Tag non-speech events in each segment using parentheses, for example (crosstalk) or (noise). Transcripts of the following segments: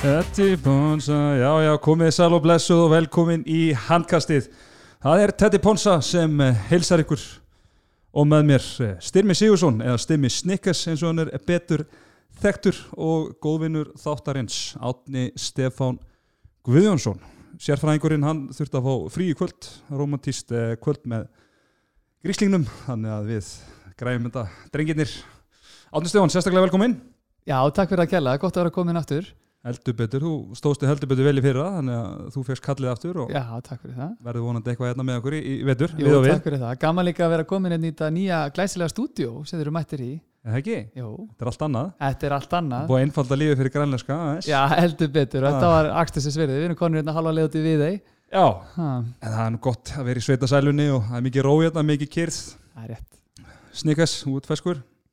Teddy Ponsa, já já, komið sæl og blessuð og velkomin í handkastið. Það er Teddy Ponsa sem eh, heilsar ykkur og með mér eh, Styrmi Sigursson eða Styrmi Snickers eins og hann er betur þekktur og góðvinnur þáttarins Átni Stefán Guðjónsson. Sérfræðingurinn hann þurfti að fá frí í kvöld, romantíst eh, kvöld með gríslingnum, þannig að við græfum þetta drengirnir. Átni Stefán, sérstaklega velkomin. Já, takk fyrir að kella, gott að vera komin aftur Heldur betur, þú stóðstu heldur betur vel í fyrra þannig að þú fegst kallið aftur og Já, takk fyrir það. verður vonandi eitthvað hérna með okkur í, í vetur, Jú, við við. takk fyrir það, gaman líka að vera komin inn í þetta nýja glæsilega stúdíó sem þeir eru mættir í. Er það ekki? Jú, Þetta er allt annað. þetta er allt annað. Búið einfalda lífið fyrir grænleiska aðeins. Já, heldur betur, Ah. þetta var Axtisins verið, við erum konur hérna halva leiðuti við þeir Já, ha, en það er nú gott að vera í sveitasælunni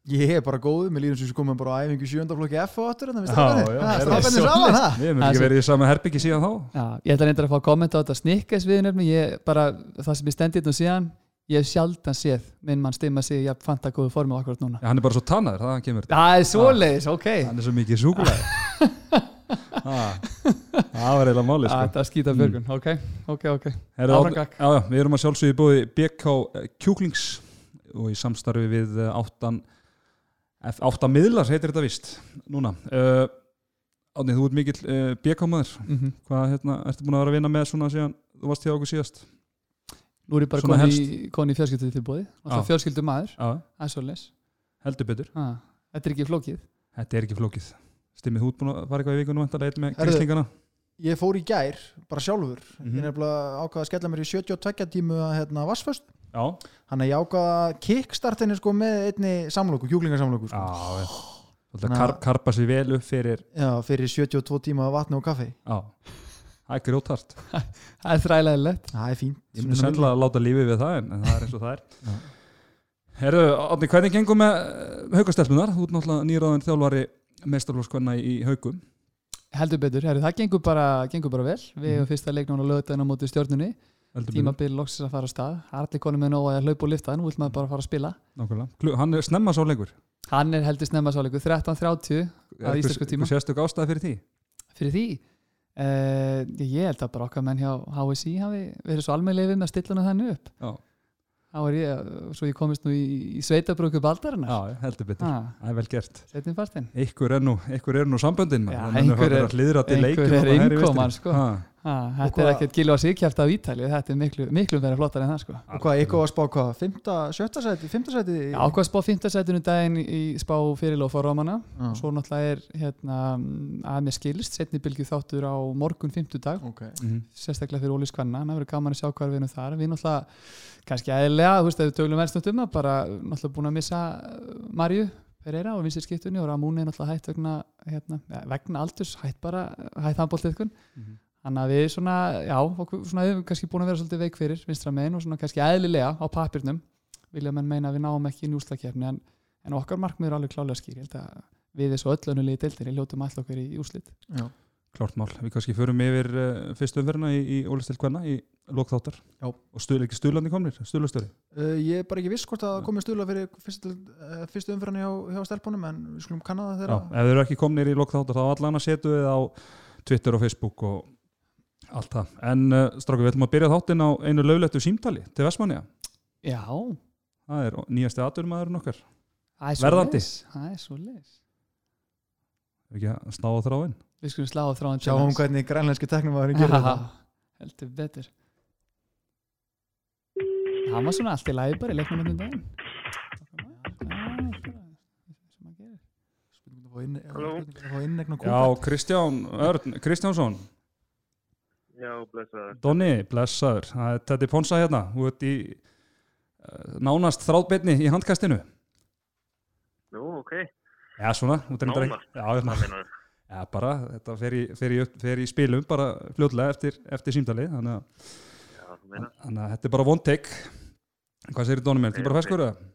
það. Það. Ég er bara góð, mér líður sem sem komum bara á æfingu sjöndaflokki F og áttur já, Það það strákanir saman það Við hefum Það ekki er verið í sama herbyggi síðan þá. Já, ég ætla reyndar að fá að kommenta á þetta snikkes við nefnum, ég bara, það sem ég stendi hérna síðan, ég hef sjaldan séð minn mann stimma sig, ég fant að góðu formu akkurat núna Já, hann er bara svo tannaður, það kemur. Það er svoleiðis, ok Hann er svo mikið súkulega. (laughs) það var eiginlega máli, sko. Þetta er skýta björgun, ok, við erum að sjálfsögðu búið BK Kjúklings og í samstarfi við eh, áttan F- átta miðlar heitir þetta vist núna. Uh, Átni, þú ert mikill uh, BK maður Mhm. hvað hérna, ertu búin að vera að vinna með svona síðan þú varst hjá okkur síðast? Nú er ég bara komin í, fjölskyldu tilbúið Já. fjölskyldu maður, heldur betur, Þetta er ekki flókið. Þetta er ekki flókið. Stimmið, þú ert búin að fara eitthvað í vikunum vantarlega einn með Herðu. Ég fór í gær, bara sjálfur Mhm. Ég er nefnilega ákvað að skella mér í 72 tímu að hérna, vassföst Þannig að ég ákvað að kickstartinni sko með einni samlóku, kjúklingarsamlóku já, sko. Svolítið Ná. kar, karpa sér vel upp fyrir Já, fyrir 72 tíma vatni og kaffi já, það er grjótart (laughs) Það er þrælæðilegt Það er fínt Ég myndi sennilega að láta lífið við það en, en það er eins og það er (laughs) Já. Herru, Átni, hvernig gengum með haugastelpunar? Þú ert náttúrulega nýraðan þjálfari meistarflóskvenna í haugum Heldur betur, herri, það gengur bara, gengur bara vel. Við Mhm. hefum fyrsta leiknum á lögutæðin á móti stjórnunni. Tímabil loksins að fara á stað. Er allir konum með nóg að hlaupa og lifta Nú vil maður bara fara að spila? Nákvæmlega. Hann er snemma svo leikur. Hann er heldur snemma sáleiku 13.30 Að íslensku tíma. Sérstök ástæði fyrir því? Fyrir því? Uh, Ég held að bara okkar menn hjá HSI hafi verið svo almennlega við með að stilla þannig upp. Já, er ég, svo ég komist nú í, í sveitabröku baldarinnar. Já heldur betur. Það er vel gert. Setjum partinn Ykkur er nú, er nú samböndin Já, maður. Menn einhver er- er innkoman, sko. Ha, ah, Þetta er hvað- ekkert gilva síkjæft af Ítalið Þetta er miklu, miklu verið flottar en það sko Og hvað, ykkur að spá hvað, 5. 7. sæti, 5. sæti Já, ákvað spá 5. setinu daginn í spá fyrirlóf á Rómana Já. Svo náttúrulega er hérna að mér skilist setni bylgju þáttur á morgun 50 dag Ok mhm. sérstaklega fyrir Óli Skvanna, það verður gaman að sjá hvað við erum þar við náttúrulega, kannski eðlilega þú veist, ef við töglum verðstönd um það, bara náttúrulega búin að missa Marju Pereira og vinsir skiptunni og Ramón er náttúrulega hætt vegna hérna, ja, vegna aldurs, hætt bara hætt handbóltiðkun, Mhm. Þannig að við svona, já, okkur, svona við erum kannski búin að vera svolítið veik fyrir vinstra megin og svona kannski eðlilega á papirnum vilja menn meina að við náum ekki í njúslakefni en, en okkar markmið er alveg klálega skýr, ég held að við þessu öllunulegi deildir, ljótum alltaf okkur í úslit Já, Klárt mál, við kannski förum yfir uh, fyrstu umverðina í, í Ólistil Kvenna í lokþáttar. Já. og stuðl ekki stuðlandi komnir, stuðlastöri Uh, ég er bara ekki viss hvort að komið stuðla fyrir fyrstu, uh, fyrstu umfyrirni hjá, hjá stelpunum en við skulum kanna það Já, þeirra ef þeir eru ekki komnir í lokþáttar þá allan að setja við á Twitter og Facebook og allt það. En uh, stráku, við ætlum að byrja þáttinn á einu löglettu símtali til Vestmanniða. Já, Það er nýjasti aturmaðurinn okkar. það er Verðandi. Það er svo leis Ef ekki að slá á þráinn. Við skulum slá á þráðan Sjáum hvernig grænlenski teknum var að gera þetta Heldur betur Það var svona allt í lagi bara í leiknum um daginn sem að gera Spurningum að fá inn- Halló. spurningum að fá innegna Já, Kristján Örn, Kristjánsson, Já, blessaður. Donni, blessaður. Það er Ponsa hérna. Þú ert í uh, nánast þráðbeinni í handkastinu. Nú, ok. Já, svona. Nánast? Já, hérna. Já, bara, þetta fer í, fer í, fer í spilum bara fljótlega eftir, eftir símtalið þannig þannig að þetta er bara one take Hvað segir Dónum minn? Þetta er bara feskur eða?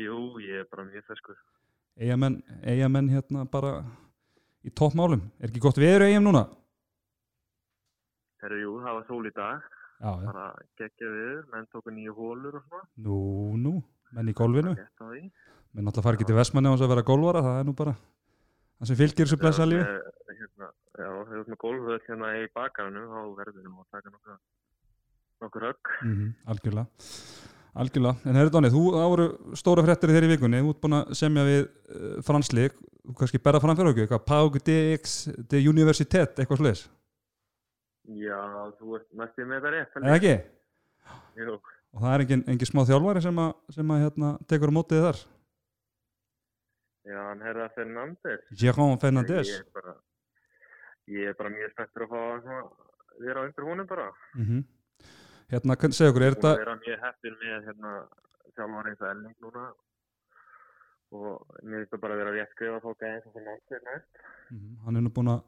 Jú, ég er bara mjög feskur. Eyjamenn, eyjamenn hérna bara í toppmálum Er ekki gott veður í eyjum núna? Herru, jú, það var sól í dag. Já, já, Bara geggja við, menn tóku nýju hólur og svona. nú, nú menn í golfinu, Rétt á því. menn alltaf fara ekki til Vestmanni á þess að vera golfara, það er nú bara það sem fylgir þessu blessa lífi. hérna, já, þegar þú ert með gólfvöld hérna í bakarinu, þá verður nú að taka nokkur, nokkur högg. mm algjörlega. Algjörlega, en herri Dóni, þú, það voru stóra fréttir þér í vikunni, þú ert búin að semja við uh, fransleik, þú kannski berða fram fyrir okkur, eitthvað. Pau DX de Universitet, eitthvað sluðis, Já, þú ert næstu með þetta rétt. eða ekki? Jú, Og það er engin, engin smá þjálfari sem að, sem að hérna, tekur á mótið þar, já, hann herra Fernandes. Jérôme Fernandes. Ég er bara, ég er bara mjög spenntur að fá að vera undir honum bara. Mm Hérna, kann- segja okkur, er þetta, að vera mjög heppin með hérna þjálfari eins og Elling núna og mér finnst það bara að vera rétt skrifa að fá gæðin sem Fernandes næst. Mhm, hann er nú búin að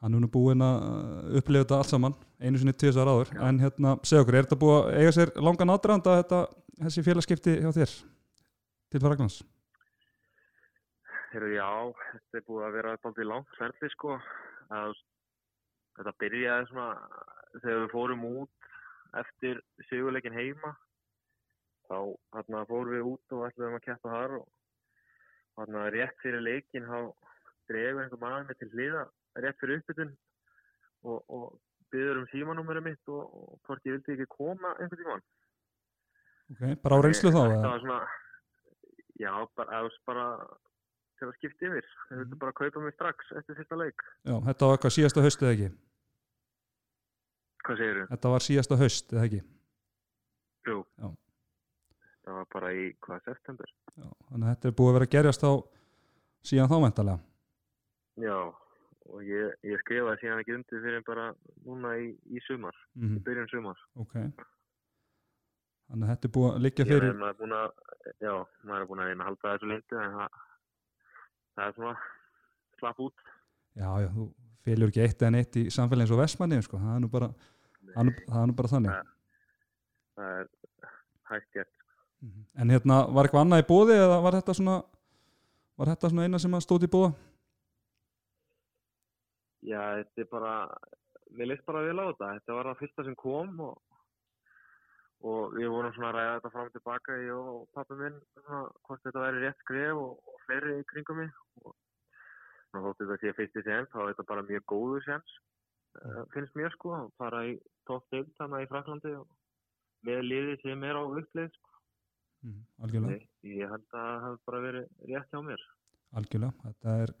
hann er nú búin að uh, upplifa þetta allt saman einu sinni tvisar áður, Já. en hérna segja okkur, er þetta búið að eiga sér langan aðdraðanda þetta, þessi félagskipti hjá þér til Fraglans? Heyrðu, já, þetta er búið að vera alltaf langt ferli sko. Að, þetta byrjaði svona þegar við fórum út eftir sigurleikin heima. Þá hérna, fórum við út og ætluðum að keppa þar og hérna, rétt fyrir leikin þá dregur einhver maður mig til hliða rétt fyrir uppbytun og, og byður um símanúmerum mitt og, og hvort ég vildi ekki koma einhvern tímann. Ok, bara á reynslu þá? Eða? var svona, já, bara, bara til að skipta yfir. Þau Mhm. vildu bara kaupa mig strax eftir fyrsta leik. Já, þetta var eitthvað síðasta haust eða ekki? Hvað segir þú? Þetta var síðasta haust eða ekki? Jú. Já. Það var bara í, hvað, september? Já, þannig að þetta er búið að vera gerjast á síðan þá mentalega. Já, og ég, ég skrifaði síðan ekki undir fyrir bara núna í, í sumar, Mm í byrjun sumar. Ok. Þannig að þetta er búið að liggja fyrir, er maður búin að, já, maður er búin að að halda þessu lindu en það, það er svona slapp út. já, já, þú félur ekki eitt en eitt í samfélagi eins og Vestmanni, sko, það er nú bara, það er nú- það er nú bara þannig. Það er hægt gert. Mhm. En hérna, var eitthvað annað í bóði eða var þetta svona, var þetta svona eina sem að stóti í bóða? Já, þetta er bara, mér leist bara vel á þetta. Þetta var það fyrsta sem kom og, og við vorum svona að ræða þetta fram og tilbaka, ég og pappi minn, hvort þetta væri rétt skref og, og fleiri í kringum mig. Og nú þótti þetta sé fyrsti séns, þá er þetta bara mjög góður séns, uh, finnst mér sko, að fara í topp deild þannig í Fraklandi og með liði sem er á uppleið, sko. Mm, algjörlega, Ég, ég held að það hafi bara verið rétt hjá mér. algjörlega. Þetta er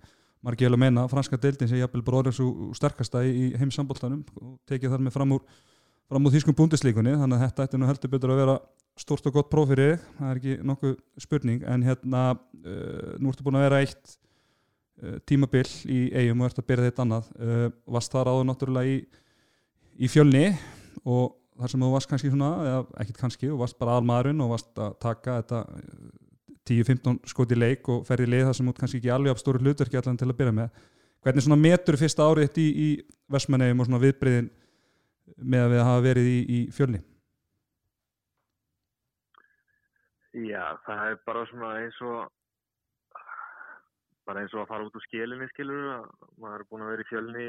margir að meina, franska deildin sem jafnvel bróður svo sterkasta í, heimsamboltanum og tekið þar með fram úr, fram úr þýskum búndislíkunni, þannig að þetta ætti nú heldur betur að vera stórt og gott próf fyrir þig, það er ekki nokkuð spurning, en hérna uh, nú ertu búin að vera eitt uh, tímabil í eigum og ert að byrja þitt annað, uh, varst þar áður náttúrulega í, í fjölni og þar sem þú varst kannski svona, eða ekkit kannski, þú varst bara almaðurinn og varst að taka þetta eh, 10-15 skoti leik og ferði lið þar sem ert kannski ekki alveg af stóru hlutverki allan til að byrja með. Hvernig svona metur fyrsta árið þitt í, í Vestmannegjum og svona viðbreyðin með að við hafa verið í, í fjölni? Já, það er bara svona eins og bara eins og að fara út úr skilinni skilur að maður er búin að vera í fjölni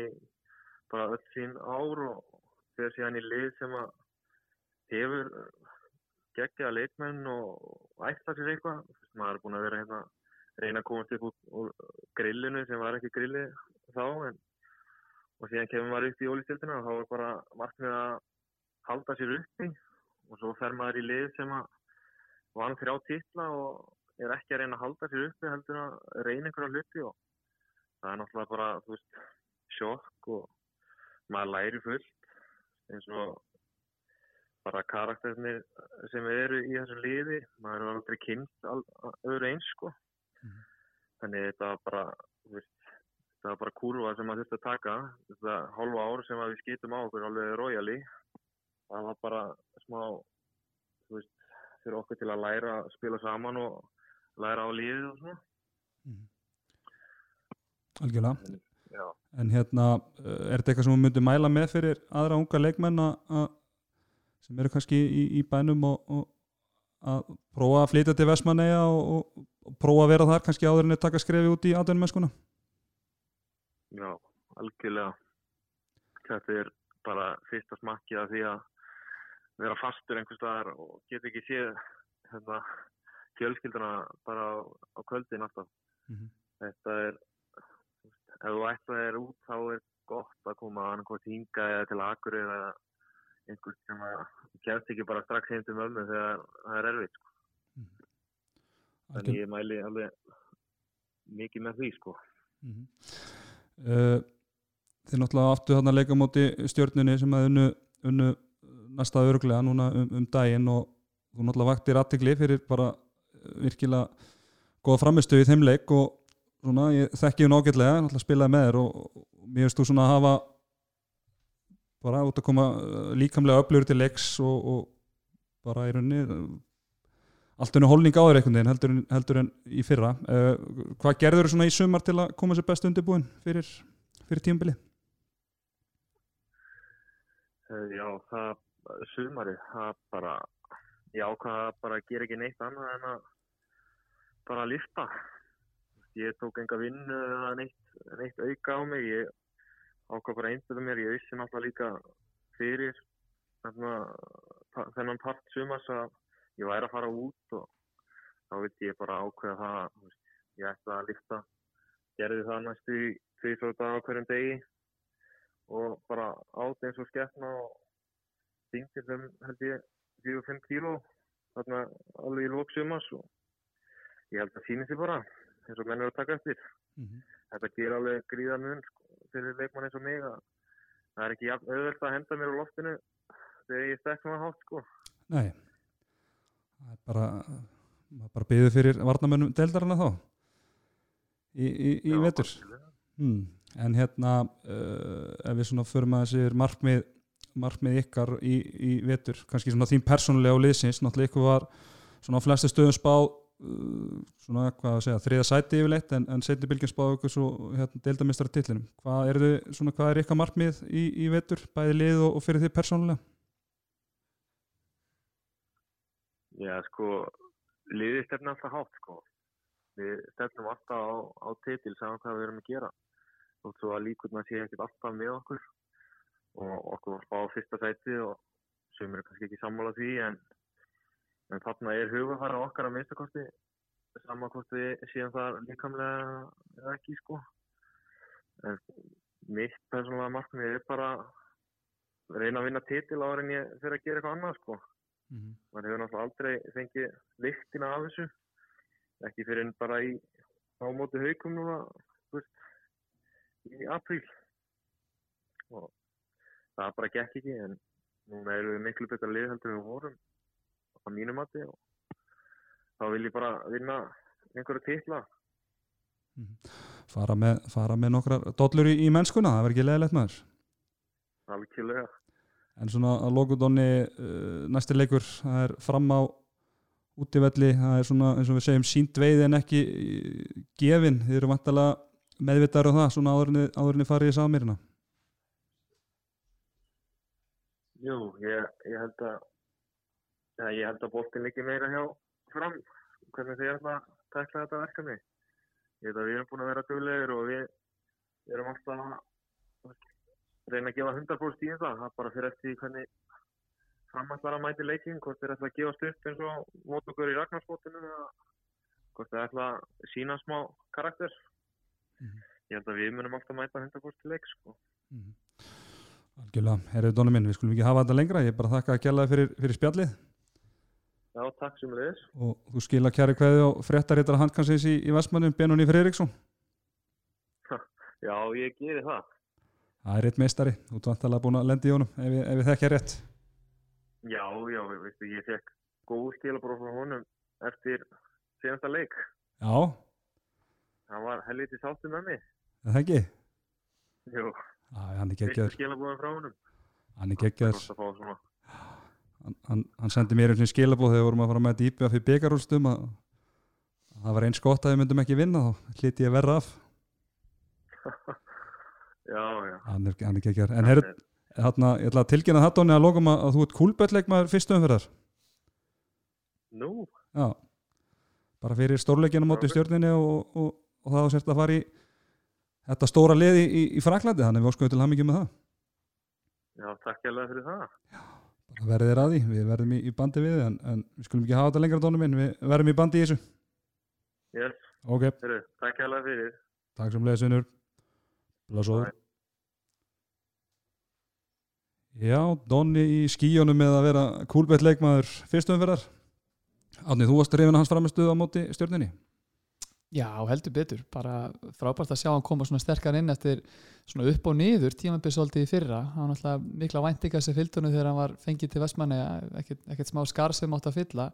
bara öll sín ár og þegar síðan í lið sem að hefur geggjaða leikmenn og ætla sér eitthvað. Maður er búin að vera hérna reyna að komast upp úr, grillinu sem var ekki grilli þá en, og síðan kemur maður upp í ólistildina og þá er bara markmið að halda sér uppi. Og svo fer maður í lið sem að vann þrjá titla og er ekki að reyna að halda sér uppi heldur að reyna einhverja hluti og það er náttúrulega bara veist, sjokk og maður læri fullt eins og bara karakterinir sem eru í þessum liði maður er aldrei kynnt öðru eins sko. Mhm. þannig þetta var bara þetta var bara kurva sem maður þurfti að taka. Þetta hálfa ár sem við skýtum á okkur alveg royali það var bara smá þú veist, fyrir okkur til að læra að spila saman og læra á lífið og svona. Algjörlega. já, En hérna, uh, er þetta eitthvað sem þú myndir mæla með fyrir aðra unga leikmenn að, sem eru kannski í, í bænum og, og að prófa að flytja til Vestmanneja og, og, og prófa að vera þar kannski áður en að taka skrefi út í atvinnumennskuna? já, algjörlega þetta er bara fyrsta smakki af því að vera fastur einhvers staðar og geta ekki séð hérna, fjölskylduna bara á, á kvöldin alltaf Mhm. þetta er ef þú ætlaði þér út þá er gott að koma annarkvæmt hinga eða til akkur eða einhvern sem að kemst ekki bara strax heim til mömmu þegar það er erfitt sko. Þannig ég mæli alveg mikið með því sko. Mhm. Uh, Þið náttúrulega áttu þarna leika á móti stjörnunni sem að unnu, unnu næsta öruglega núna um, um daginn og þú náttúrulega vaktir aðtegli fyrir bara uh, virkilega góða framistu í þeim leik og svona, ég þekki hún ágætlega náttúrulega spilaði með þér og, og mér veist þú svona að hafa bara út að koma uh, líkamlega öflugur til leiks og, og bara í rauninni uh, allt unni holning á þér einhvern veginn heldur, heldur en í fyrra uh, hvað gerður þú svona í sumar til að koma sér best undirbúin fyrir, fyrir tímabili? Eh, Já, það sumarið, það bara, ég ákvaða bara að gera ekki neitt annað en að bara lifta. Ég tók enga vinnu eða neitt, neitt auka á mig, ég ákvaða bara einbyrða mér, ég vissi náttúrulega líka fyrir þennan part sumars að ég væri að fara út og þá vildi ég bara ákveða það, veist, ég ætla að lifta, gerði það næstu í tvisvar dag á hverjum degi og bara át eins og skeppna og þingti þeim held ég 4-5 kíló þarna alveg í lók sumars og ég held að síni sig bara eins og menn eru að taka eftir. Þetta ger alveg gríða mun sko, fyrir leikmann eins og mig að það er ekki auðvelt að henda mér á loftinu þegar ég stekk maður hátt sko. Nei. Það er bara maður bara byggðu fyrir varnamönnum deildarana þá. Í, í, í Já, vetur. hmm. en hérna uh, ef við svona förum að þessi markmið markmið ykkar í, í vetur kannski svona þín persónulega og liðsins náttúrulega ykkur var svona á flestu stöðum spá uh, svona hvað að segja þriða sæti yfirleitt en, en setni bylgjum spá ykkur svo hérna deildamistara titlinum hvað er, þið, svona, hvað er ykkar markmið í, í vetur bæði lið og, og fyrir þið persónulega Já, sko, liðið stefna alltaf hátt, sko. Við stefnum alltaf á, á titil, saman hvað við erum að gera. Og svo að líkurna sé ekkert alltaf með okkur. Og okkur var spá á fyrsta sæti og sem eru kannski ekki sammála því, en, en þarna er hugafara okkar að minnstakosti. Saman hvort við séum það líkamlega ekki, sko. En mitt persónulega markmið er bara að reyna að vinna titil áður en ég fyrir að gera eitthvað annað, sko mm -hmm. maður hefur náttúrulega aldrei fengið lyktina af þessu ekki fyrir en bara í á móti haukum núna veist, í apríl og það bara gekk ekki en núna erum við miklu betra lið heldur en við vorum á mínu mati og þá vil ég bara vinna einhverju titla. Fara, með, fara með nokkrar dollur í, í mennskuna, það verður ekki leðilegt maður. Alveg en svona að lókudóni uh, næsti leikur, það er fram á útivelli, það er svona eins og við segjum sínt veið en ekki uh, gefin, þið eru vantalega meðvitaður um það, svona áðurinni, áðurinni farið í samirina Jú, ég, ég held að ja, ég held að boltin líki meira hjá fram. Hvernig þið erum að tekla þetta verkefni? Ég veit að við erum búin að vera duglegir og við erum alltaf að reyna að gefa 100% í það. Það bara fyrir eftir hvernig framallar að mæti leiking hvort þeir ætla að gefa stupp eins og mót okkur í Ragnarsbótinu eða hvort þeir ætla að sína smá karakter. Mhm. ég held að við munum alltaf mæta 100% til leik sko. Algjörlega, herrið Dóni minn, við skulum ekki hafa þetta lengra. Ég er bara að þakka að kjalla þig fyrir, fyrir spjallið Já, takk sem leiðis og þú skila kæri kveði og fréttarittar handkansins í, í Vestmannum, Benóni Freyriksson Já, ég geri það það er eitt meistari, þú ert vantalega búin að lendi í honum ef, ef ég þekkja rétt Já, já, veistu, ég fekk góð skilabróf frá honum eftir senasta leik. Já, Hann var helviti sáttu með mig. er það ekki? Jú, hann er frá honum. hann er Það er geggjaður gott að fá svona. hann, hann, hann sendi mér eins og skilabóð þegar vorum að fara með þetta íbjöða fyrir byggarúlstum að, að það var eins gott að við myndum ekki vinna þá hliti ég verra af (laughs) Já, já. hann er, hann er geggjaður en herru, ég ætla að tilkynna þetta Dóni að lokum að, að þú ert kúlböllleikmaður fyrstu umferðar Nú, Já, bara fyrir stórleikina móti Ok. stjórninni og, og, og það á sérst að fara í þetta stóra liði í, í Fraklandi þannig við óskuðum til hamingjum með það já, takk hérlega fyrir það. Verðið er að því, við verðum í, í bandi við en, en við skulum ekki hafa þetta lengra Dóni minn. Við verðum í bandi í þessu. Yes, Ok, heyrðu, takk hérlega fyrir. takk sem leiðis vinnur Blásóður Já, Donni í skíjónum með að vera kúlbett leikmaður fyrstum umferðar. Átni, þú varst reyfina hans framistuð á móti stjórninni Já, heldur betur, bara frábært að sjá hann koma svona sterkar inn eftir svona upp og niður tímabissóldi í fyrra. Hann var alltaf mikla væntinga sem fylgdunum þegar hann var fengið til Vestmanni ekkert, smá skar sem átt að fylla.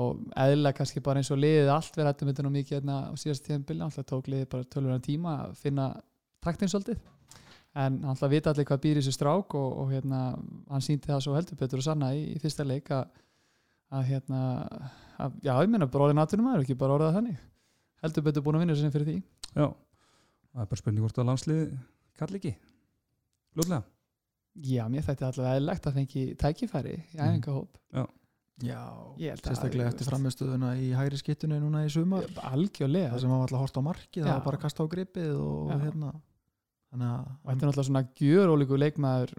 Og eðla kannski bara eins og liðið allt verið hættum þetta nú mikið hérna á síðast tíðanbili alltaf tók liðið bara tölvöran tíma að finna taktinsóldið en hann alltaf vita allir hvað býr í þessu strák og, og hérna hann sýndi það svo heldur betur og sanna í, í fyrsta leik að, að hérna að, já, ég meina heldur betur búin að vinna sem fyrir því. Já, það er bara spurning hvort að landslið kalli ekki. Lútlega Já, mér þætti allavega eðlegt að fengi tækifæri í Mhm. æfingahóp. Já, Ég held að- sérstaklega eftir framistöðuna í hægri skittunni núna í sumar. Algjörlega. Það sem var alltaf hort á markið, það Já. var bara að kasta á gripið og Já. hérna. Þannig að þetta er náttúrulega svona gjör ólíku leikmaður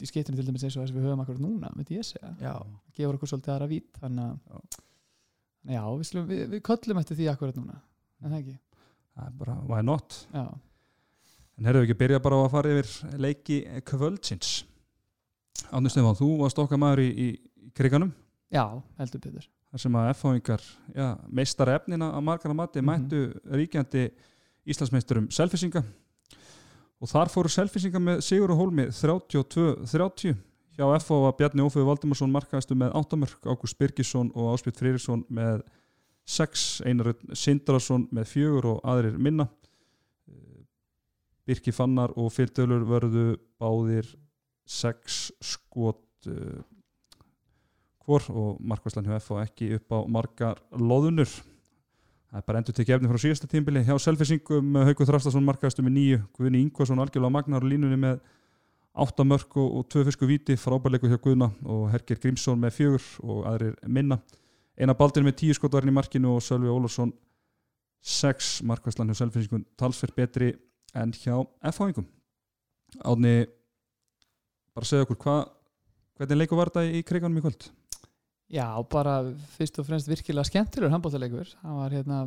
í skiptinu til dæmis eins og þess að við höfum akkur núna, myndi ég segja. Já, gefur okkur svolítið aðra vít þannig að já, við, slum, við, við köllum eftir því akkurat núna en það ekki? Það er bara, why not? Já, En herðu ekki byrja bara á að fara yfir leiki kvöldsins. Átni Stefán, þú varst okkar maður í, í, kriganum. Já heldur betur. Þar sem að F-háingar meistara efnina að margar að mati Mhm. mættu ríkjandi Íslandsmeisturum selfisinga og þar fóru selfisinga með Sigur og Hólmi 32-30 hjá F-há var Bjarni Óföðu Valdimarsson markaðistu með 8 mörg, Ágúst Birgisson og Áspjöld Frýrisson með 6, Einar Sindrason með 4 og aðrir minna. Birki Fannar og Fyrtölur vörðu báðir 6 skot uh, hvor og Markvæslan hjá F ekki upp á margar loðunur það er bara endur til gefni frá síðasta tímbili hjá Selfisingum Haukur Þrastason markaðistum með nýju Guðni Ingvarsson algjörlega magnar línunni með 8 mörg og, og 2 fisku víti frábærleiku hjá Guðna og Herger Grímsson með fjögur og aðrir minna eina baldir með 10 skotvarinn í markinu og Sölvi Ólafsson 6 Markvæslan hjá Selfisingum talsverð betri en hjá F-háingum Átni bara segja okkur hvað hvernig leiku var þetta í kriganum í kvöld? Já, bara fyrst og fremst virkilega skemmtilegur handbóltaleikur. Það var hérna,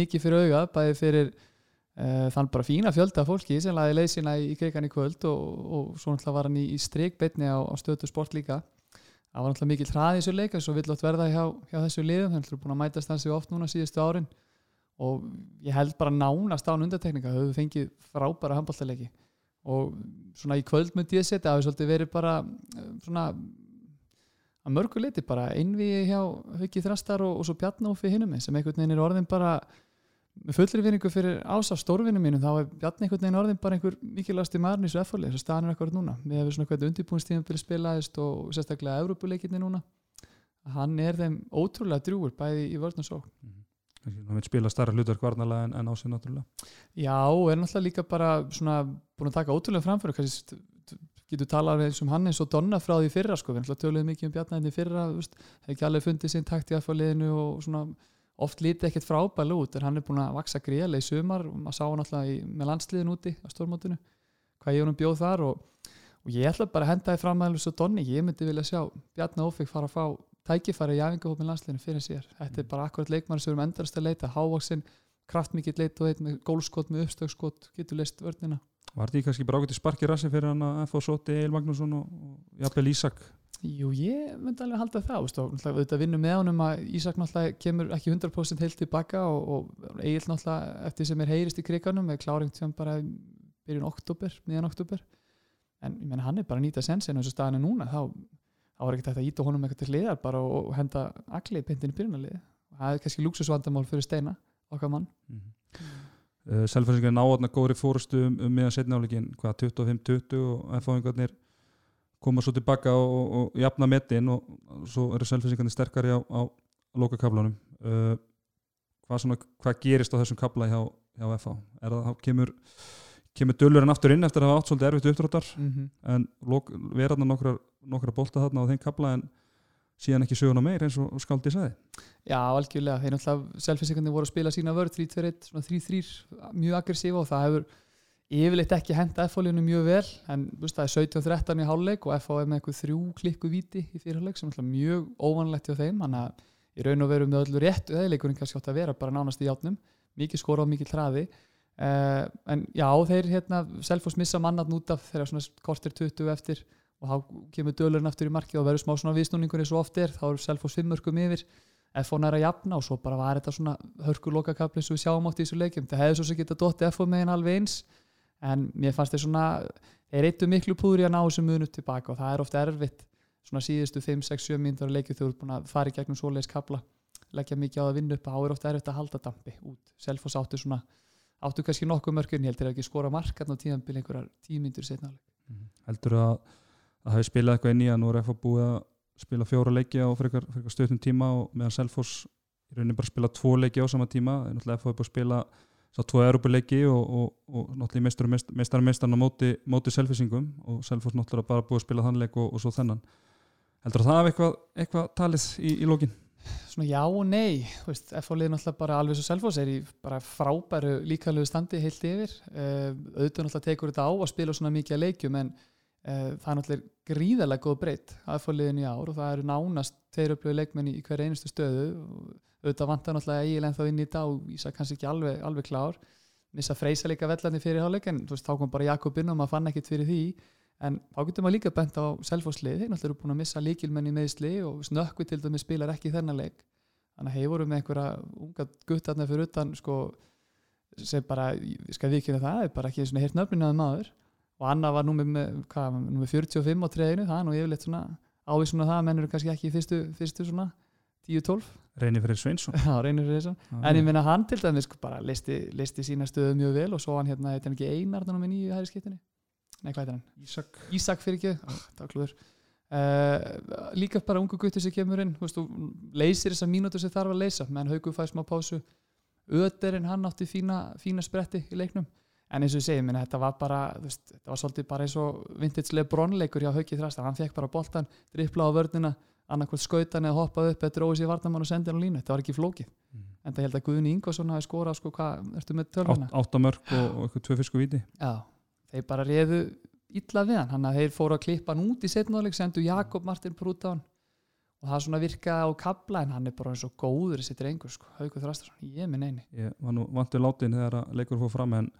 mikið fyrir augað, bæði fyrir þann bara fína fjölda fólki sem laði leið sína í krigan í kvöld og, og svo náttúrulega var hann í, í streikbeitni á, á stötu sport líka. Það var náttúrulega mikið hraði í þessu leik eins og vill átt verða hjá, hjá þessu liðum. Það er búin að mætast hansi oft núna síðustu árin og ég held bara nánast án undartekninga við fengið frábæra handbóltaleiki og svona í kvöld myndi ég setja að við svolítið verið bara eh, svona að mörgu leiti bara einviði hjá Hauki Þrastar og, og svo Bjarnófi hinnum sem einhvern veginn er orðin bara með fullri vinningu fyrir ása stórvinnu mínu þá er Bjarni einhvern veginn orðin bara einhver mikilvægasti maðurinn í svo eftirlega þess að staðan er akkurat núna. Við svona hvernig undirbúinstíðan fyrir spilaðist og sérstaklega Európuleikinni núna. Hann er þeim ótrúlega drjúur bæði í vörn og svo hann vil spila starra hlutverk varnalega en, en á sig náttúrulega. Já, er náttúrulega líka bara svona búin að taka ótrúlega framfyrir kannski getur talað um hann eins og Donna frá því fyrra sko, við náttúrulega töluðum mikið um Bjarnæðinni í oft lítið ekkert frábæl út en hann er búin að vaksa gríðarlega í sumar. Og maður sá hann náttúrulega í, með landsliðin úti á stórmótinu, hvað ég honum bjóð þar og, og ég ætla bara að henda því fram aðeins og Donni, ég myndi vilja sjá Bjarni Ófik fara að fá tækifæri í æfingahópin landsliðinu fyrir sér. Þetta er bara akkurat leikmann sem við erum endarast að leita. Hávaksin, kraftmikill leit og eitt með gólskot, með uppstökskot, getur leist vörnina. Var þetta kannski bara í sparki rassi fyrir hann að FH Soti, Eil Magnússon og, og Jafnvel Ísak Jú, ég myndi alveg halda það veist, og auðvitað vinnum með honum að Ísak náttúrulega kemur ekki 100% heilt tilbaka og, og Egil náttúrulega eftir sem er heyrist í kriganum með kláring sem bara byrjun oktober, miðjan oktober en ég menna hann er bara að nýta sensin og staðinu núna þá, er ekki þetta að íta honum eitthvað til hliðar bara og, og henda allir peintin í byrjunarlið það er kannski lúksusvandamál fyrir steina okkar mann. Mm -hmm. uh, Selfhæsingar náðarna góðri fórustu um, um miðan setna áleikin hvað 25-20 og koma svo tilbaka og, og, og jafna metin og svo eru Selfhæsingarnir sterkari á, á lokakablanum uh, hvað, svona, hvað gerist á þessum kabla hjá, hjá FH er það, kemur kemur dölurinn aftur inn eftir að hafa átt svolítið erfitt uppdráttar? Mm -hmm. en verðarna nokkra, nokkra bolta þarna á þeim kabla en síðan ekki söguna meir eins og Skaldi sagði? Já, algjörlega, þeir náttúrulega selfinsingandi voru að spila sína vörð 3-2-1, svona 3-3 mjög aggressífa og það hefur yfirleitt ekki henda F-fólíunum mjög vel en veist, það er 17-13 í háluleik og F-fá er með eitthvað þrjú klikku viti í fyrirleik sem er mjög óvanlegt hjá þeim þannig að í raun og veru með öllu rétt eðleikurinn kannski átt að vera bara nánast í játnum mikið skora og mikið hraði. Uh, en já, þeir hérna Selfoss missa mannat út af þegar svona kortir 20 eftir og þá kemur dölurinn aftur í marki og verður smá svona viðsnúningur eins og oft er, þá er Selfoss fimmörkum yfir FO næra að jafna og svo bara var þetta svona hörku lokakapli sem við sjáum átt í þessu leikjum. Það hefði svo sem geta dotti FO megin alveg eins en mér fannst þeir svona þeir eittu miklu púður í að ná þessu munu tilbaka og það er ofta erfitt svona síðustu 5, 6, 7 mínútur að leikju þú ert búin að fara í gegnum svoleiðis kapla leggja mikið á að vinna upp þá er ofta erfitt að halda dampi út. Selfoss áttu svona áttu kannski nokkuð mörgum ég held þeir ekki skora markarn á tíðanbíl einhverjar tímyndur setna heldur að það hefði spilað eitthvað inn í að nú er FH búið að spila fjóra leiki á frekar, frekar stöðnum tíma og meðan Selfoss í rauninni bara spila tvo leiki á sama tíma en náttúrulega FH er búið að spila sá tvo Európa-leiki og, og, og náttúrulega meistarum meistarum meistarum á móti, móti Selfissingum og Selfoss náttúrulega bara búið að spila þann leik og, og svo þennan. Heldur að það hafi eitthvað, eitthvað talið í, í lókin? Svona já og nei liði náttúrulega bara alveg svo Selfoss er í bara frábæru líkalögu standi heilt yfir. Uh, auðvitað náttúrulega tekur þetta á að spila svona mikið leikjum en uh, það er náttúrulega gríðarlega góð breytt að FH liðin í ár og það eru nánast þeir upplöðu leikmenn í hver einustu stöðu. og auðvitað vantar náttúrulega eiginlega þá inn í þetta og Ísa kannski ekki alveg, alveg klár. Missa freysa líka vellandi fyrir hálfleik en veist, þá kom bara Jakob inn og maður fann ekkit fyrir því. En þá getur maður líka bent á selfhóðslið, þeir náttúrulega eru búin að missa líkilmenni meðsli og snökkvi til dæmi spilar ekki þennan leik. Þannig að hefur voru með einhverja unga guttarna fyrir utan sko, sem bara, ég skal vikina það er bara ekki hirt nöfninaði maður og Anna var nú með, hvað, nú með 45 á treðinu, það er nú yfirleitt svona það að menn eru kannski ekki í fyrstu, fyrstu svona 10-12 Reynir fyrir Sveinsson. En ég minna hann til dæmis sko, bara listi, listi sína stöðu mjög vel og svo hann hérna, þetta er ekki einarðan með nýju hæri skiptinni Nei, hvað er hann? Ísak. Ísak fyrir ekki, það var klúður. Uh, Líka bara ungu guttur sem kemur inn veist, leysir þessar mínútur sem þarf að leysa menn Haugur fær smá pásu. Öderinn hann átti fína, fína spretti í leiknum. En eins og ég segi, minna, þetta var bara veist, þetta var svolítið bara eins og vintage lebronleikur hjá Haugi Þrastar, hann fekk bara boltan dripla á vörnina annarkvæmt skautan eða hoppað upp eftir óvís í varnamann og sendið hann á línu, þetta var ekki flókið. Mm. en það held að Guðni Ingvarsson hafi skorað sko, hvað, ertu með tölvuna? Áttamörk og, og eitthvað tvö fisku viti Já, þeir bara réðu illa við hann, hann að þeir fóru að klippa hann út í setnáleik, sendu Jakob Martin hann. Og það svona virkaði á kabla en hann er bara eins og góður þessi drengur sko, Haugur Þrastarsson, ég minn eini. Ég var nú vantur látin þegar leikur fór fram en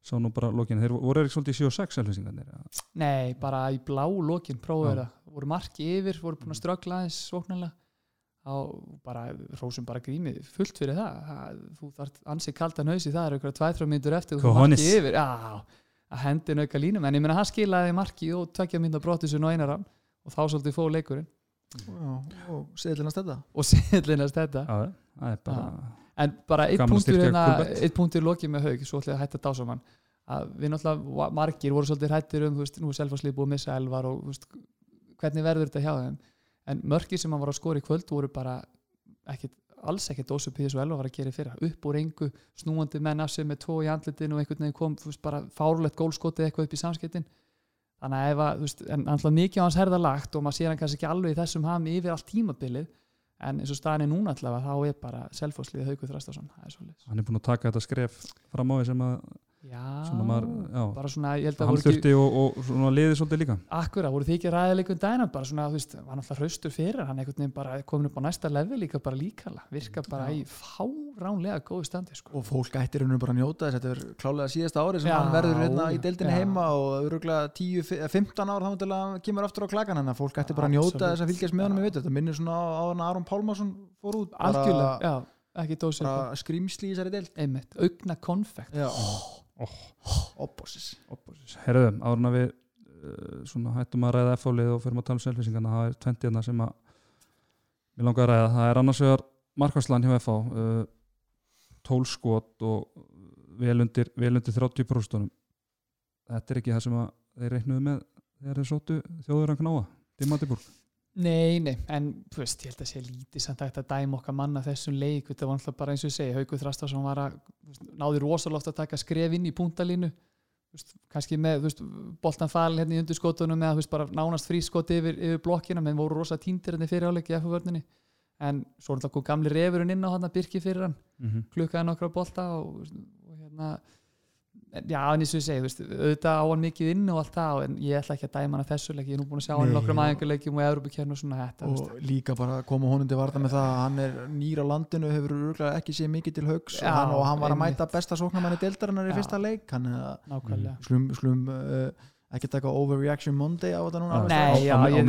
sá nú bara lokin, þeir voru ekki svolítið í 7-6 selvisingarnir? Nei, bara í blá lokin prófið það, voru marki yfir voru búin að ströggla aðeins svoknarlega á bara, rósum bara grími fullt fyrir það, það þú þarf ansið kaldan hausi, það er okkur 2-3 mínutur eftir þú marki yfir, já að hendin auka línum, en ég menna hann skilaði marki og tvekja mynda brotisun og einaram og þá svolítið fóð leikurinn. Og, og seðlinast þetta. Og (laughs) seðlinast þetta. Er bara en bara eitt punktur, hérna, eitt punktur lokið með haug, svo ætlaði að hætta dásamann að við náttúrulega margir voru svolítið hættir um, þú veist, nú er selfastlið búið að missa elvar og veist, hvernig verður þetta hjá þeim? En mörgir sem hann var að skora í kvöld voru bara ekkit, alls ekkert ósupið þessu elvar var að gera fyrir, upp úr engu snúandi menn af sig með tvo í andlitin og einhvern veginn kom veist, bara fárlegt gólskotið eitthvað upp í samskiptin þannig að ef að, þú veist, en alltaf mikið á hans herða lagt og maður sér hann kannski ekki alveg í þessum hami yfir allt tímabilið en eins og staðin er núna allavega þá er bara selfhóðslið Haugur Þrastarsson hann er búin að taka þetta skref fram á því sem að já, maður, já, bara svona hann þurfti og, og svona liði svolítið líka. Akkur að voru því ekki ræðileikum dæna bara svona, þú veist, var náttúrulega hraustur fyrir hann einhvern veginn bara komin upp á næsta level líka bara líkala, virka bara Já. í fáránlega góðu standi sko. og fólk ættir henni bara að njóta þess þetta er klálega síðasta ári sem Já, hann verður hérna í deildinni já. heima og öruglega 10-15 ár þá til að hann kemur aftur á klakan en fólk ættir bara að njóta þess að fylgjast með honum í veit þetta minnir svona á á hann Aron Pálmarsson fór út bara, algjörlega, já, ekki dósið bara skrýmsli í þessari deild. Einmitt, augna konfekt já, oh. Opposis. Herruðum, árun að við uh, svona hættum að ræða F-álið og fyrir að tala um selfisingarna það er 20 sem að við langar að ræða, það er annars vegar markværslan hjá F-á uh, 12 skot og vel undir, vel undir 30 próstunum þetta er ekki það sem að þeir reiknuðu með þegar þeir sóttu þjóður að knáa Dimmatibúr Nei, nei, en þú veist, ég held að sé lítið samt að dæma okkar manna þessum leik. Þetta var alltaf bara eins og ég segi, Haugur Þrastarsson var að veist, náði rosalega oft að taka skref inn í veist, kannski með þú veist, boltan falin hérna í undirskotunum eða þú veist, bara nánast frískot yfir, yfir blokkina. Menn voru rosa tíndir hérna fyrir áleik í F-vörninni en svo er þetta kom gamli refurinn inn á hann að byrki fyrir hann. Mm -hmm. klukkaði nokkra bolta og, og hérna Já, en eins og ég segi, þú veist, auðvitað á hann mikið inn og allt það, en ég ætla ekki að dæma hann að þessu leik, ég er nú búin að sjá hann nokkrum aðeingarleikjum og Európa-kjörn og svona þetta, þú veist. og líka bara koma honum til varða með það að hann er nýr á landinu hefur örgulega ekki séð mikið til haugs Já, og, hann, og hann var að einmitt. mæta besta sóknarmanni deildarinnar í fyrsta leik hann er að nákvæmlega. slum, slum uh, ekki taka overreaction Monday á þetta núna Nei, á- já, á- á Já,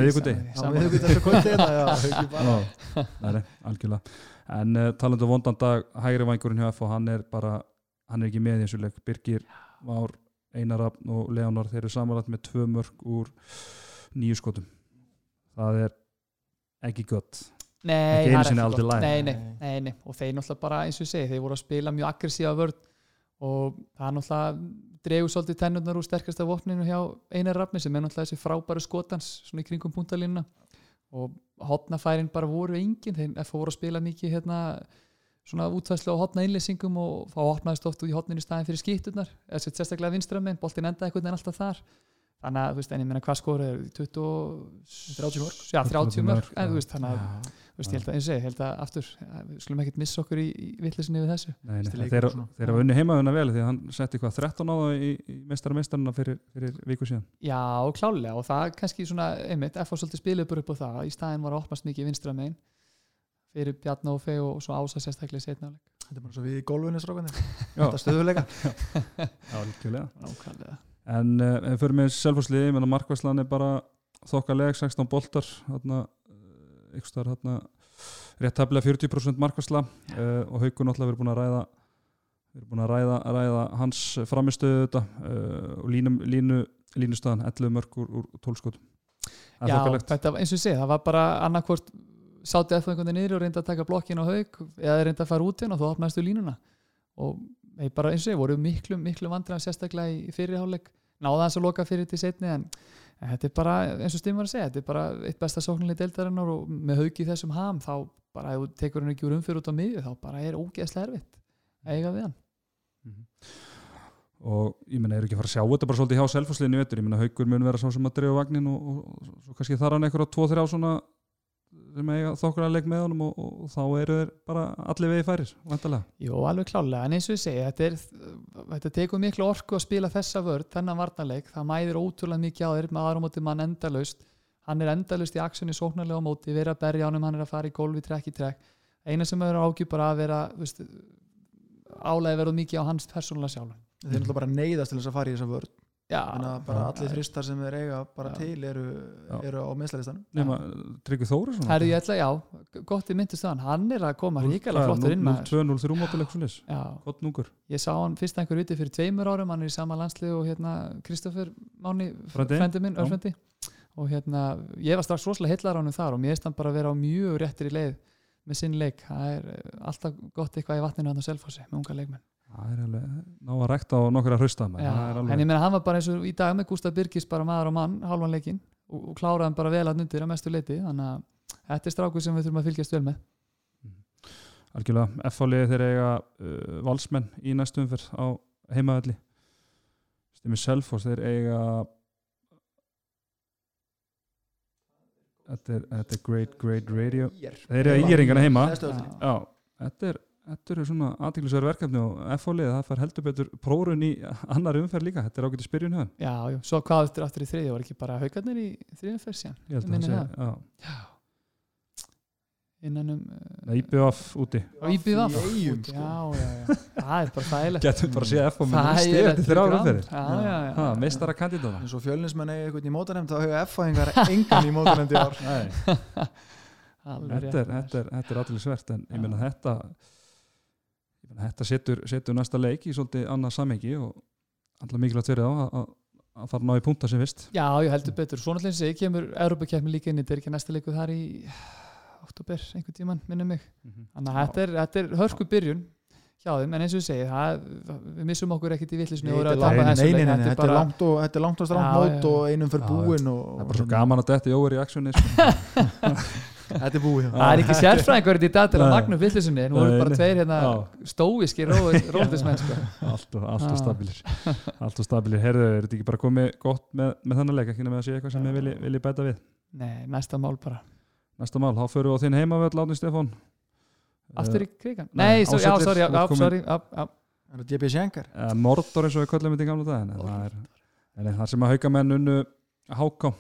(laughs) nei, nei, algjörlega. En uh, talandu vondan dag hægri vangurinn hjá F og hann er bara hann er ekki með í þessu leik. Birgir Már, Einar Rafn og Leonar þeir eru samanlægt með tvö mörg úr nýju skotum. Það er ekki gott. Nei, Ekki einu það er sinni ekki aldrei gott. læg. nei, nei, nei, nei, og þeir náttúrulega bara eins og ég segi, þeir voru að spila mjög aggressífa vörð og það náttúrulega dregur svolítið tennurnar úr sterkasta vopninu hjá Einar Rafni sem er náttúrulega þessi frábæru skotans svona í kringum puntalínuna og hotnafærin bara voru engin. Þeir voru að spila mikið hérna svona útvæslu á hotna innlýsingum og þá opnaðist oft út í hotninu í staðin fyrir skýtturnar eða sér sérstaklega vinstramenn, boltin endaði einhvern veginn alltaf þar. Þannig að, þú veist, en ég meina hvað skóra er 20, 30 mörg já, 30 mörg, en þú veist, þannig að þú veist, ég held að, eins og ég held að aftur ja, við skulum ekkert missa okkur í, í vittlisinni við þessu. Nei, nei, þeir, þeir hafa unni heimaðuna vel því að hann setti hvað 13 á það í, í meistara meistarina fyrir, fyrir viku síðan. Já, klálega, og það kannski svona einmitt, F.A. svolítið spilið bara upp á það í staðin var að opnast mikið vinstra fyrir Bjarni og Fey og svo Ása sérstaklega setna þetta er bara svo við í (laughs) Já. þetta stöðuleika algjörlega. Nákvæmlega. En uh, við fyrir ég menna markvæslan er bara þokkaleg, 16 boltar þarna, ykkur starf þarna rétt taflega 40% markvæsla uh, og Haukur náttúrulega verið búin að ræða við erum búin að ræða, ræða hans framistöðu þetta uh, og línu, línu, línustöðan 11 mörg úr, úr 12 skotum. Það já, þokkalegt. þetta, eins og ég segi, það var bara annarkvort sátti F.A. einhvern veginn niður og reynda að taka blokkin á haug eða reynda að fara út inn og þá opnaðistu línuna. Og þeir bara eins og ég voru miklu, miklu vandræðan sérstaklega í fyrirháleik náða þess að loka fyrir til setni en, en þetta er bara, eins og Stim var að segja þetta er bara eitt besta sóknarlega deildarinnar og með haugi þessum ham þá bara ef þú tekur hann ekki úr umfyrir út á miðju þá bara er ógeðslega erfitt eiga við hann. Og ég menna, er ekki að fara að sjá þetta bara svolítið hjá selfhúsliðinu í vetur, ég menna Haukur mun vera sá sem að drefa vagnin og, og, og svo kannski þar hann eitthvað 2-3 svona sem eiga þokkur leik með honum og, og, þá eru þeir bara allir vegi færir, vantarlega Jú, alveg klálega, en eins og ég segi þetta, er, þetta tekur miklu orku að spila þessa vörð, þennan varnarleik, það mæðir ótrúlega mikið á þér með aðra móti mann endalaust. Hann er endalaust í aksjoni sóknarlega á móti vera að berja ánum, hann er að fara í gólfi trekk í trekk, eina sem er ágjur bara að vera álega verður mikið á hans persónulega sjálf þeir er náttúrulega bara neyðast til þess að fara í þessa vörð Já, bara allir þristar sem þeir eiga bara Já. til eru, Já. eru á meðslalistanum nema Tryggvi Þóri Herðu ég ætla, já, gott í myndist það hann. Er að koma ríkala flottur inn maður. 0-2-0-3 mótileg svo leys, Já, gott núkur ég sá hann fyrst einhver viti fyrir tveimur árum, hann er í sama landslið og hérna Kristoffer Máni Frændi. frendi minn, Já. örfendi og hérna, ég var strax rosalega heillar á hann þar og mér finnst hann bara að vera á mjög réttir í leið með sinn leik, það er eh, alltaf gott eitthvað í vatninu hann á selfossi með unga leikmenn það er alveg, ná að rekta á nokkra hrausta Já, en ég meina hann var bara eins og í dag með Gustaf Birgis bara maður og mann, halvan leikin og, og kláraði hann bara vel að nundir að mestu leiti þannig að þetta er strákur sem við þurfum að fylgjast vel með. Algjörlega, F-fálið þeir eiga uh, valsmenn í næstu umferð á heimaðalli Stimmi Selfoss þeir eiga þetta er, þetta er great, great radio. Þeir eiga íringana heima. Þetta er Þetta eru svona aðtiklisverð verkefni og F-fálið það fær heldur betur prórun í annar umferð líka, þetta er ágætið spyrjun hjá þeim. Já, já, svo hvað eftir aftur í þriðju? Var ekki bara haugarnir í þriðjum fyrst síðan? Ég held að það sé, já, innan um Nei, IBF úti. Á IBF Í Eyjum, Úti, sko. Já, já, já, það er bara þægilegt. Getum bara að sé F og með Þægilegt stið eftir þrjá fyrir umferðir. Já, já, já, meistara kandidata eins og fjölnismenn eiga einhvern í mótanemnd þá hefur F-fæðingar (laughs) engan í mótanemnd í ár Nei, Alveg þetta ég ég setur, setur næsta leik í svolítið annað samhengi og alltaf mikilvægt fyrir þá að, að, að fara ná í punta sem vist Já, ég heldur betur, svona allir segi kemur Európa-keppni líka inn, þetta er ekki næsta leiku þar í (sighs) oktober, einhvern tíman, minnum mig. Þannig að þetta er, þetta er hörku byrjun hjá þeim, en eins og ég segi það, við missum okkur ekkert í villisni Nei, og er að tapa þessu nei, nei, leik, nei, þetta er bara- langt og þetta er langt og strangt Já, mót og einum fyrir búin og, það er bara svo gaman að þetta jóver í aksjóni sko. (laughs) þetta er búið. Það er ekki sérfræðingur í dag til að upp villisinni, nú erum bara tveir hérna Já. stóiski róldismenn sko. allt og, stabilir. Allt og stabilir, herðu, er þetta ekki bara komið gott með, með þannig leik, ekki nema að sé eitthvað sem ég vilji, vilji bæta við? Nei, næsta mál bara. Næsta mál, þá förum við á þinn heimavöld Átni Stefán. Aftur í krigan? nei, Nei, svo, já, sorry, já, sorry já, já, Er það JP Schenker? uh, Mordor eins og við köllum þetta í gamla en það er, en það sem að haugamenn unnu háká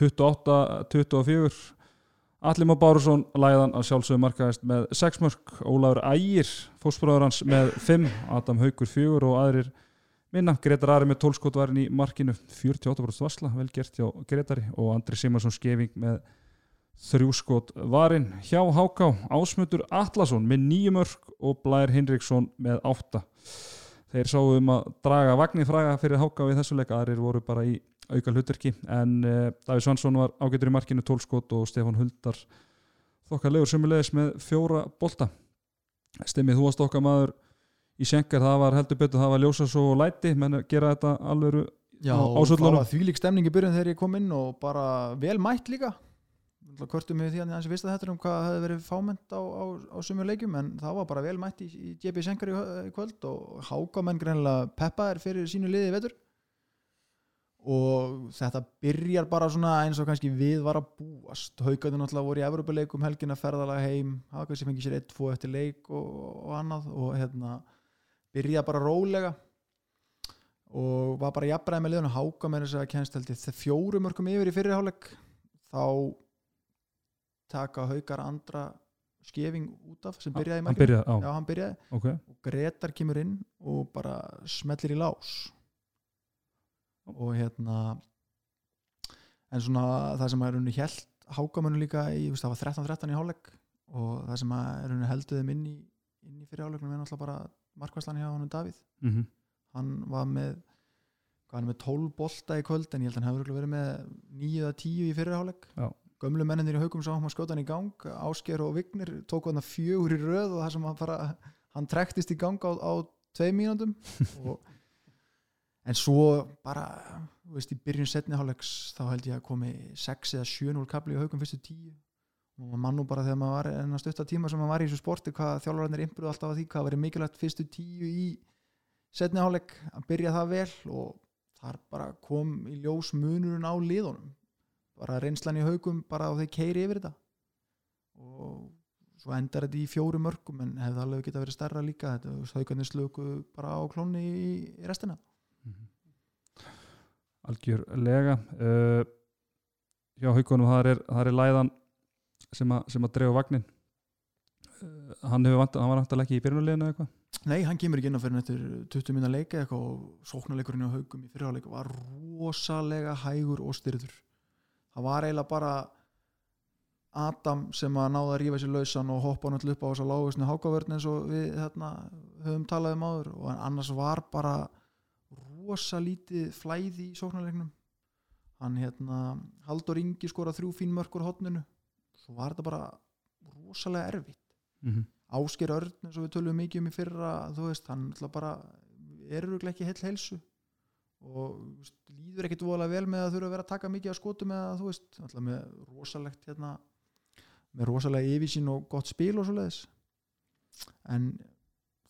28-24 Allir Már Bárusson læðan að sjálfsögðu markaðist með 6 mörg Ólafur Ægir, fósbróður hans með 5 Adam Haugur 4 og aðrir minna, Gretar Ari með 12 skot varin í markinu. 48% varsla, vel gert hjá Gretari og Andri Simarsson skefing með 3 skot varin hjá Háká, Ásmundur Atlason með 9 mörg og Blær Hinriksson með 8 þeir sáu um að draga vagnir fræga fyrir Háká í þessu leik, aðrir voru bara í auka hlutverki en uh, Davíð Svansson var ágættur í markinu 12 skot og Stefán Huldar þokkarlegur sumulegis með fjóra bolta. Stimmið, þú varst okkar maður í Schenker, það var heldur betur, það var ljósa svo læti, menn gera þetta alveg Já, Á- það var þvílík stemning í byrjun þegar ég kom inn og bara vel mætt líka Kvörtum við því að þessi vista þetta um hvað hefði verið fámennt á, á, á sumur leikjum en það var bara vel mætt í, í JP Schenker í, í kvöld og hákamenn greinlega peppaðir fyrir sínu liði vetur. Og þetta byrjar bara svona eins og kannski við var að búast. Haugarnir náttúrulega voru í Evropuleikum helgina ferðalega heim, hafa kannski fengið sér 1-2 eftir leik og, og annað og hérna byrja bara rólega og var bara jafnbræði með liðan og háka með þess að kennst held ég fjórum örkum yfir í fyrirháleik þá taka haukar andra skefing út af sem byrjaði í hann byrjaði, já hann byrjaði. Ok. Og Gretar kemur inn og bara smellir í lás. Og hérna en svona það sem er unni held hákamönu líka í, það var 13-13 í hálfleik og það sem er unni heldur þeim inn í, inn í fyrir hálfleiknum er náttúrulega bara markvæslan hjá honum Davíð. Mm -hmm. hann var með hann er með 12 bolta í kvöld en ég held að hann hefur verið með 9 eða 10 í fyrir hálfleik. Já. Gömlu menninir í haugum sá hann skjóta hann í gang. Ásker og Vignir tóku hann fjögur í röð og það sem hann bara hann trektist í gang á, á tvei mínúndum (laughs) og en svo bara veist í byrjun setni hálfleiks þá held ég að komi 6 eða 7-0 kapli í haugum fyrstu 10 og maður mann nú bara þegar maður var en að stutta tíma sem maður var í þessu sporti hvað þjálfararnir impruðu alltaf að því hvað verið mikilvægt fyrstu 10 í setni hálfleik að byrja það vel. Og þar bara kom í ljós munurinn á liðunum bara reynslan í haugum bara og þeir keiri yfir þetta. Og svo endar þetta í fjóru mörgum en hefði alveg geta verið stærra líka. Þetta, haugarnir slöku bara á klóni í, í restina. Algjörlega. Uh, hjá haugunum það er, er læðan sem, a, sem að drefa vagnin uh, hann, hefur vant, hann var vantilega ekki í byrjunuleginu eða eitthvað? Nei, hann kemur ekki inn á fyrir eftir 20 minna leika eitthvað og sóknarleikurinn á haugum í fyrirháleik var rosalega hægur og styrður það var eiginlega bara Adam sem að náða að rífa sér lausan og hoppa hann alltaf upp á þess að lágusni hákavörn eins og við hérna, höfum talað um áður. Og annars var bara rosa lítið flæði í sóknarleiknum. Hann hérna Haldur Ingi skora þrjú fín mörkur hotninu svo var þetta bara rosalega erfitt. Mm -hmm. Ásker Örn eins og við tölum mikið um í fyrra þú veist, hann ætla bara er örugglega ekki heil heilsu og veist, líður ekkit voðalega vel með að þurfa að vera að taka mikið að skotum eða þú veist, alltaf með rosalegt hérna, með rosalega yfirsýn og gott spil og svoleiðis. En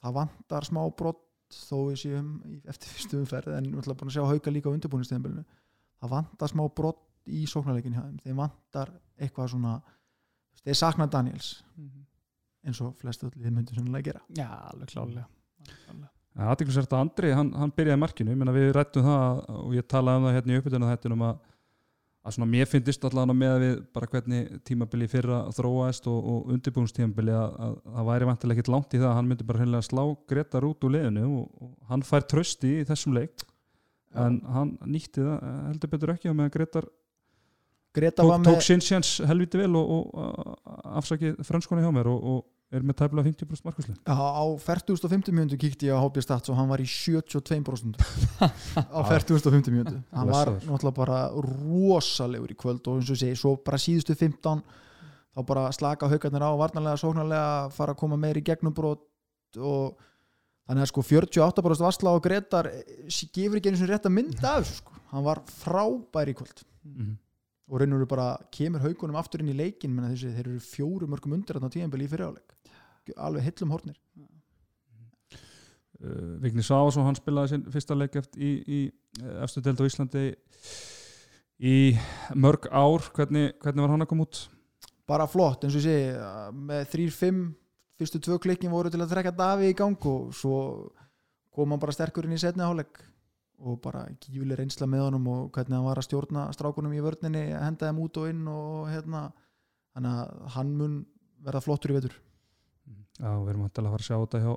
það vantar smá brott þó við séum eftir fyrstu umferð en við búin að sjá hauka líka á undirbúinisteyðanbölinu það vantar smá brott í sóknarleikin hjá þeim, þeim vantar eitthvað svona þeir sakna Daniels. Eins og flestu allir myndu sannlega gera. Já, alveg klálega Það er aðeinsvært að Andri, hann, hann byrjaði markinu. Ég meina við rættum það og ég talaði um það hérna í uppbytuna þetta um að, að svona mér finnist allavega með að við bara hvernig tímabili fyrra þróaðist og, og undirbúinstímabili að, að það væri vantilega ekkit langt í það að hann myndi bara hreinlega slá Gretar út úr liðinu og, og hann fær trösti í þessum leik. En hann nýtti það eh, heldur betur ekki og meðan Gretar Greta tók, tók sinn sjans helviti vel og, og afsakið franskona hjá mér og, og er með tæfla 50% markvæslu Já, á 40.50 mjöndu kíkti ég á HB Stats og hann var í 72% (laughs) á 40.50 mjöndu hann var náttúrulega bara rosalegur í kvöld og eins og segi, svo bara síðustu 15 þá bara slaka haugarnir á varnarlega, sóknarlega, fara að koma meir í gegnumbrot og þannig að sko 48% varsla á Gretar eh, gefur ekki einu sinni rétt að mynda af sko. hann var frábær í kvöld. Mm -hmm. og raun og veru bara kemur haugunum aftur inn í leikin menn þessi, þeir eru fjóru mörgum undir þarna á tíðanbili í fyriráleik alveg hillum hornir. Uh, Vigni Savason hann spilaði sinn fyrsta leik eftir í, í eh, efstu deild á Íslandi í mörg ár. Hvernig, hvernig var hann að koma út? bara flott eins og ég segi með 3-5 fyrstu tvö klikkin voru til að trekka Davi í gang og svo kom hann bara sterkur inn í setni hálfleik og bara gífileg reynsla með honum og hvernig hann var að stjórna strákunum í vörninni henda þeim út og inn og hérna hann mun verða flottur í vetur Já, við erum að fara að sjá þetta hjá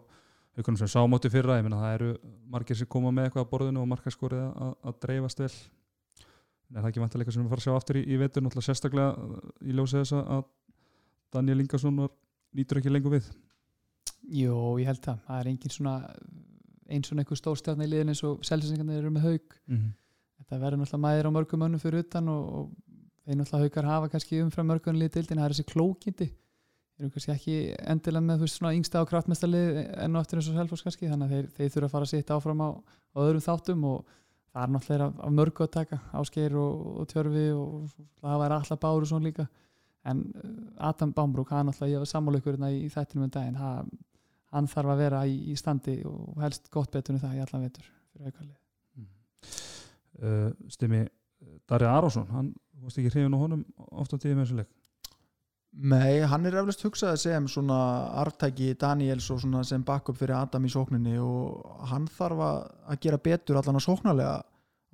haugunum sem sámátti fyrra, ég meina það eru margir sem koma með eitthvað að borðinu og markaskorið að, að dreifast vel. En er það ekki vantilega sem við fara að sjá aftur í, í vetur? Náttúrulega sérstaklega uh, í ljósið þess að Daniel Ingarsson nýtur ekki lengur við. Jó, ég held það, það er engin svona eins og einhver stórstjarn í liðin eins og selsingarnir eru með haug mm -hmm. þetta verður náttúrulega mæðir á mörgum önnum fyrir utan og, og þeir náttúrulega haugar hafa kannski umfram mörgum liðið dildin, það er þessi klókindi eru kannski ekki endilega með veist yngsta á kraftmestarlið enn og eftir eins og selfos kannski, þannig að þeir, þeir þurfa að fara að sitja áfram á, á öðrum þáttum og það er náttúrulega af, af mörgu að taka áskeir og, og tjörfi og það var alltaf báru svona líka. En uh, Adam Bámbrúk, hann náttúrulega ég var sammálaukur í, í þættinum um daginn hann, hann þarf að vera í, í standi og helst gott betur en það í allan vetur mm. uh, Stimmi, Darja Arásson hann varst ekki hrifin á honum ofta tíði með þessu leik Nei, hann er eflust hugsaði sem svona arftæki Daniels og svona sem backup fyrir Adam í sókninni og hann þarf að gera betur allan að sóknarlega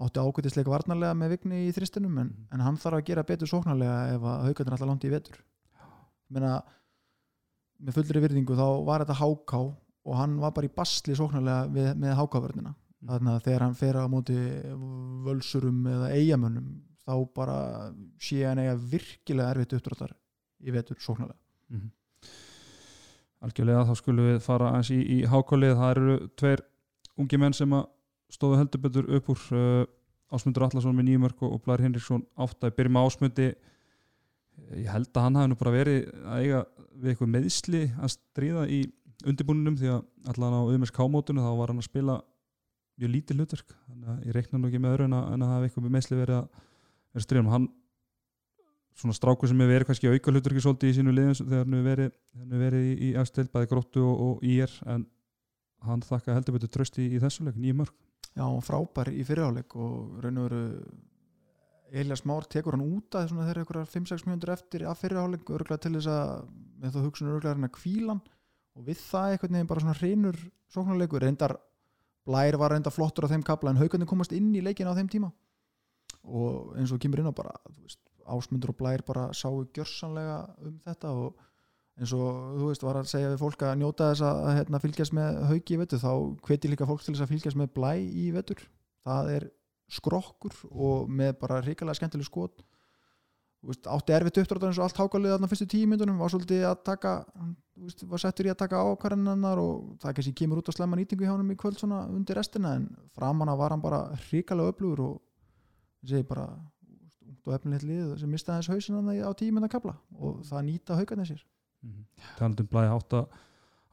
átti ákveðisleika varnarlega með vigni í þristinum en, Mm. en hann þarf að gera betur sóknarlega ef að haugarnir alltaf langt í vetur Meina, með fullri virðingu þá var þetta háká og hann var bara í basli sóknarlega við, með hákávörnina Mm. þannig að þegar hann fer á móti völsurum eða eigamönnum þá bara sé hann eiga virkilega erfitt uppdráttar í vetur sóknarlega. Mm -hmm. Algjörlega þá skulum við fara aðeins í, í hákálið það eru tveir ungi menn sem að stóðu heldur betur upp úr uh, Ásmundur Allarsson með nýjumörk og, Blær Hinriksson átta, byrjum með Ásmundi. Ég held að hann hafi nú bara verið að eiga við eitthvað meðsli að stríða í undirbúninum því að allan á UMSK mótunu þá var hann að spila mjög lítið hlutverk. Þannig að ég reikna nú ekki með öðru en að, en að hafa eitthvað meðsli verið að að stríða hann svona stráku sem hefur verið kannski auka hlutverki svolítið í sínu liðin þegar hann hefur verið, verið í, í afstil bæði gróttu og, og ír en hann þakka heldur betur tröst í, í þessu leik, nýjum mörg Já, frábær í fyrirháleik og raun og veru Elias Már tekur hann út að svona þegar einhverjar 5-6 mjöndur eftir að fyrirháleik örgulega til þess að með þá hugsun örgulega hann að kvílan og við það einhvern veginn bara svona hreinur sóknarleikur, reyndar Blær var reyndar flottur á þeim kapla en haugandi komast inn í leikin á þeim tíma. Og eins og kemur inn á bara veist, ásmundur og Blær bara sáu gjörsanlega um þetta og eins og þú veist var að segja við fólk að njóta þess að hérna, fylgjast með haugi í vetur þá hveti líka fólk til þess að fylgjast með blæ í vetur. Það er skrokkur og með bara hrikalega skemmtileg skot. Veist, átti erfitt uppdráttar eins og allt hákalið þarna fyrstu tíu myndunum var svolítið að taka veist, var settur í að taka ákvarðinannar og það kannski kemur út að slemma nýtingu hjá honum í kvöld svona undir restina en framanna var hann bara hrikalega öflugur og ég segi bara og efnilegt lið sem mistaði hans hausin á tíu mynda kapla og það nýta haugarnir sér. Talandum blæði átta,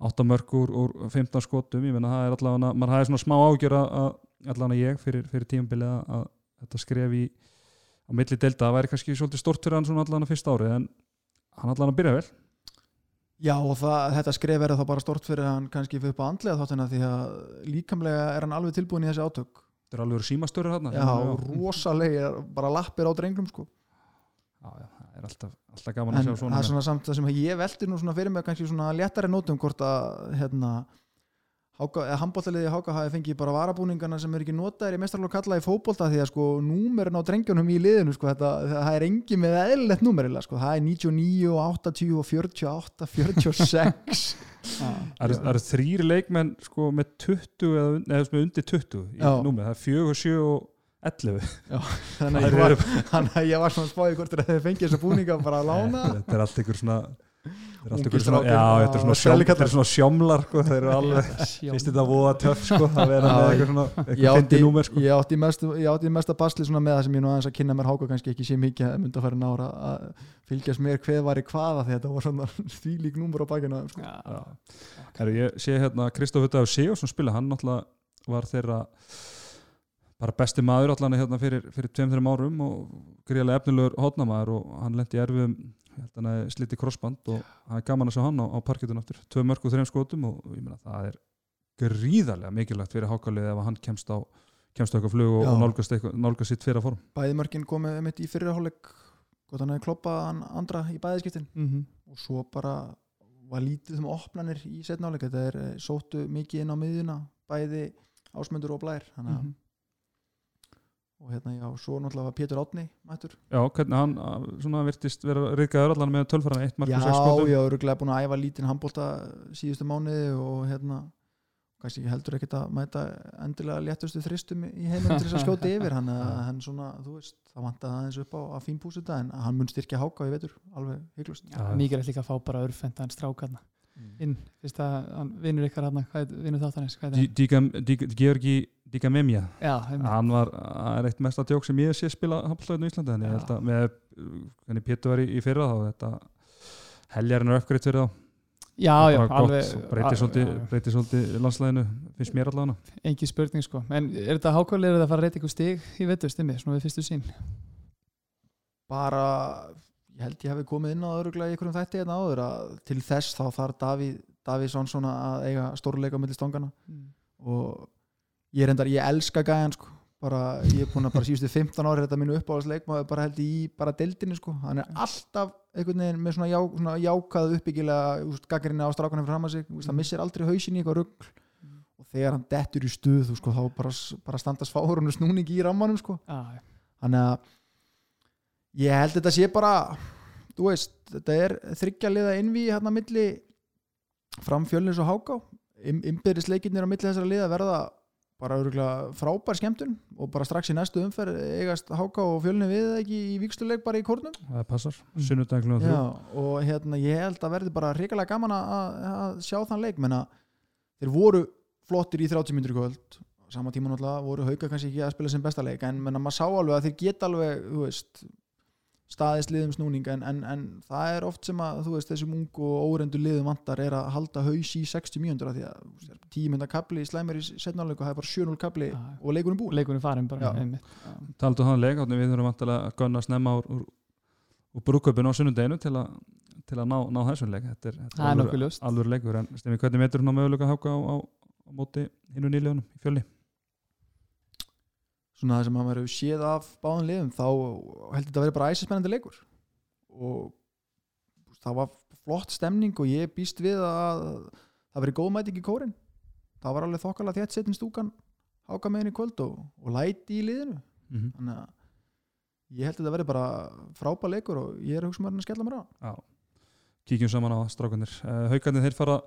átta mörg úr, úr 15 skotum. Ég menna það er allavega, maður hæði svona smá ágjör að allavega ég fyrir, fyrir tímabilið að, að þetta skref í á milli delta, það væri kannski svolítið stort fyrir hann svona allavega fyrsta árið en hann allavega byrja vel. Já og það, þetta skref er þá bara stort fyrir hann kannski fyrir upp á andlega þáttina því að líkamlega er hann alveg tilbúin í þessi átök þetta er alveg símastöru hann Já, rosalega, bara lappir á drenglum sko. Já, já, það er alltaf, alltaf gaman en að sjá það svona er svona samt það sem ég velti nú svona fyrir mig kannski svona léttari nótum hvort að hérna handbóltaliði Háka hafi fengið bara varabúningana sem eru ekki notaðir í mestarlokk kalla í fótbolta því að sko númerin á drengjunum í liðinu sko þetta, það er engi með eðlilegt númerila sko, það er 99 og 80 og 48, 46 (laughs) Það eru, það eru þrýr leikmenn sko með 20 eða, eða með undir 20 í Já. númið, það er 4, 7 og 11 (laughs) þannig að ég var, þannig að ég var svona spáði hvort þeir fengið þessa búninga bara að lána. Þetta er allt ykkur svona þetta er svona, já, þetta er svona, sjóm, þetta er svona sjómlar sko, þeir eru alveg, finnst þetta voða töff sko, að vera með eitthvað svona eitthvað fyndi númer sko. ég átti mest, ég átti mest að basli svona með það sem ég nú aðeins að kynna mér. Háka kannski ekki sé mikið að mynda að fara nára að fylgjast mér hver var í hvaða því þetta var svona (laughs) þvílík númur á þeim, sko. Já. Herru, ég sé hérna Kristofur Dagur Sigursson spila, hann náttúrulega var þeirra bara besti maður allan hérna fyrir, fyrir 2-3 árum og gríðarlega efnilegur hótnamaður og hann lendi í að slitið krossband og það er gaman að sjá hann á, á parketun aftur. Tvö mörg og þreim skotum og ég meina það er gríðarlega mikilvægt fyrir hákalið ef hann kemst á kemst á eitthvað flug og, og nálgast, eitthvað, nálgast sitt fyrir form. Bæði mörkin komið mitt í fyrirháleik gott hann hefði kloppað hann andra í bæðiskiptin mm -hmm. og svo bara var lítið um opnanir í setnáleik þetta er eh, sóttu mikið inn á miðjuna bæði ásmundur og blær. Þannig að Mhm. Og hérna já, svo náttúrulega var Pétur Átni mættur. Já, hvernig hann svona virtist vera reyðgæður allan með tölfæran eitt mark já, og sex skotum já, öruglega búin að æfa lítinn handbólta síðustu mánuði og hérna kannski heldur ekkert að mæta endilega léttustu þristum í heiminn til þess að skjóta yfir. Hann, (laughs) hann svona, þú veist, það vantaði aðeins upp á að fínpúsa þetta en hann mun styrkja háka í vetur, alveg hygglust Já, mikið er líka að fá bara örfendan strák hann inn, fyrst að hann vinnur ykkar hann, hvað er vinnur þáttanins, hvað er það? Georgi Já, einmitt. hann var, það er eitt mesta djók sem ég sé spila handbóltaðinu í Íslandi en ég held að með hvernig Pétur var í, í fyrra þá þetta heljarinn er uppgreitt fyrir þá. Já, já, alveg breytir svolítið, landslæðinu finnst mér allavega. Engin spurning sko, en er þetta hákvæli þetta að fara að reyta ykkur stig í vetur, stimmi, svona við fyrstu sín bara ég held ég hefði komið inn á öruglega í einhverjum þætti hérna áður að til þess þá þarf Davíð Davíð Svansson að eiga stórleika millir stangana og ég er endar, ég elska gæjan sko. Bara, ég er búin að bara síðustu 15 ári þetta mínu uppáhaldsleikmaður bara held í bara deildinni sko, hann er alltaf einhvern veginn með svona, já, svona jákað uppbyggilega gaggrinni á strákunum fram að sig. Úst, hann missir aldrei hausin í eitthvað rugg og þegar hann dettur í stuð þú, sko, þá bara, bara standast fáhörunum snúning í rammanum sko, já. þannig að ég held þetta sé bara þú veist, þetta er þryggja liða innví hérna milli fram fjölnins og háká. Innbyrðisleikirnir á milli þessara liða verða bara örgulega frábær skemmtun og bara strax í næstu umferð eigast háká og fjölni við ekki í vikstuleik bara í kórnum. Það passar, Mm. sunnudaglega Já, þrjú. Og hérna ég held að verði bara hrikalega gaman að, að sjá þann leik. Menna þeir voru flottir í 30 minnur í kvöld. Sama tíma náttúrulega voru hauka kannski ekki að spila sem besta leik en menna maður sá alveg að þeir geta alveg þú veist staðist liðum snúning en, en, en það er oft sem að þú veist þessum ungu og órendu liðum vantar er að halda haus í 60 mínútur af því að þú veist, 10 mynda kapli í slæmur í setnáleik og það er bara 7-0 kapli Já. og leikurinn búin leikunum farin bara taldu hann leik, við þurfum vantilega að gunna snemma úr, úr, úr brúköpun á sunnudeginu til, til að ná, ná þessum leik. Þetta er, þetta er alvöru leikur en stemmi hvernig metur hún á möguleika að háka á, á, á móti hinnu nýlegunum í fjölni svona það sem maður hefur séð af báðum liðum þá heldur þetta að vera bara æsispennandi leikur. Og það var flott stemning og ég býst við að það veri góð mæting í kórin það var alveg þokkalega þétt setjum stúkan háka meginn í kvöld og, og læti í liðinu. Mm -hmm. þannig að ég held að þetta veri bara frábær leikur og ég er að hugsa mér að skella mér á. Kíkjum saman á strákanir uh, Haukarnir þeir fara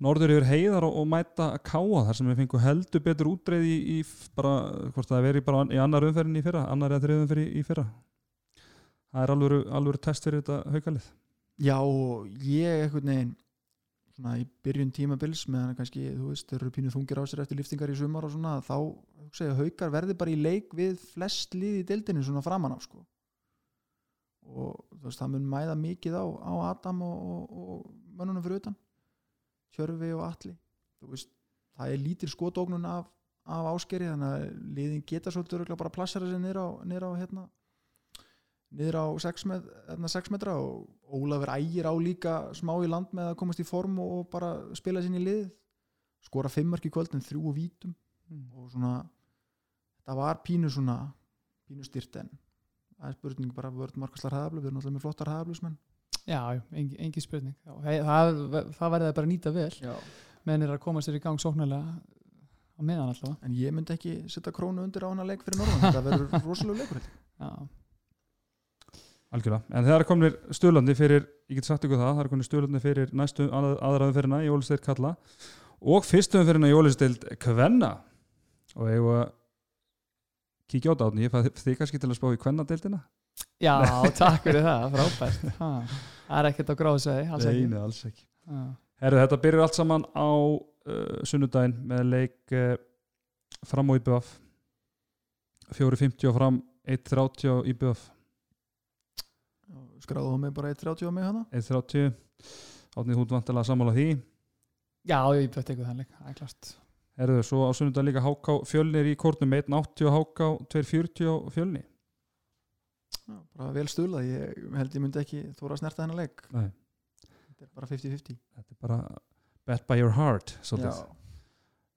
norður yfir heiðar og, og mæta káa þar sem við fengum heldur betur útreið í, í bara, hvort það veri bara í annar umferðin í fyrra, annar eða þriðum umferðin í fyrra. Það er alvöru, alvöru test fyrir þetta haukalið. Já ég einhvern veginn svona í byrjun tímabils meðan kannski, þú veist, þeir eru pínu þungir á sér eftir liftingar í sumar og svona þá að haukar verði bara í leik við flest lið í deildinu svona framan af sko. Og þú veist, það mun mæða mikið á, á Adam og, og, og mönnunum fyrir utan Tjörfi og Atli. Þú veist, það er lítil skotóknun af, af áskeri þannig að liðin geta svolítið bara plassara sig niður á, niður á hérna niður á 6, með, hérna 6 metra og Ólafur ægir á líka smá í land með að komast í form og, bara spila sinni í lið. Skora 5 mark í kvöld en 3 og vítum. Mm. og svona það var pínu svona pínu styrt en það er spurning bara vörð markaslar hæðablu, við erum alltaf með flottar hæðablusmenn já, engin, engin spurning. Já, það, það verði bara að nýta vel. Já. menn er að koma sér í gang sóknarlega á meðan allavega. En ég myndi ekki setja krónu undir á hana leik fyrir norðan, þetta verður (laughs) rosalega leikur algjörlega, en það er komin stöðlandi fyrir, ég get sagt ykkur það það er komin stöðlandi fyrir næstu að- aðra umferðina í Ólisteir Kalla og fyrstu umferðina í Ólisteir Kvenna. Og ég var kíkja á þetta átni, ég fæði þig kannski til að spá í Kvennadeildina já takk fyrir það, frábært. Ha, það er ekkert á gráðsæði alls ekki. Nei, alls ekki. Já. Herru, þetta byrjar allt saman á uh, sunnudaginn með leik uh, fram á IBF 4.50 og fram 1.30 á IBF skráðu þú mig bara 1.30 á mig hana 1.30 átnið hún vantilega að sammála því? Já, ég bætti eitthvað þannig, það er klart. Herru, svo á sunnudag líka HK fjölnir í kórnum 1.80 og HK 2.40 á fjölni Já, bara vel stulað, ég held ég myndi ekki þóra að snerta hennar leik. Nei, þetta er bara 50-50 þetta er bara bet by your heart.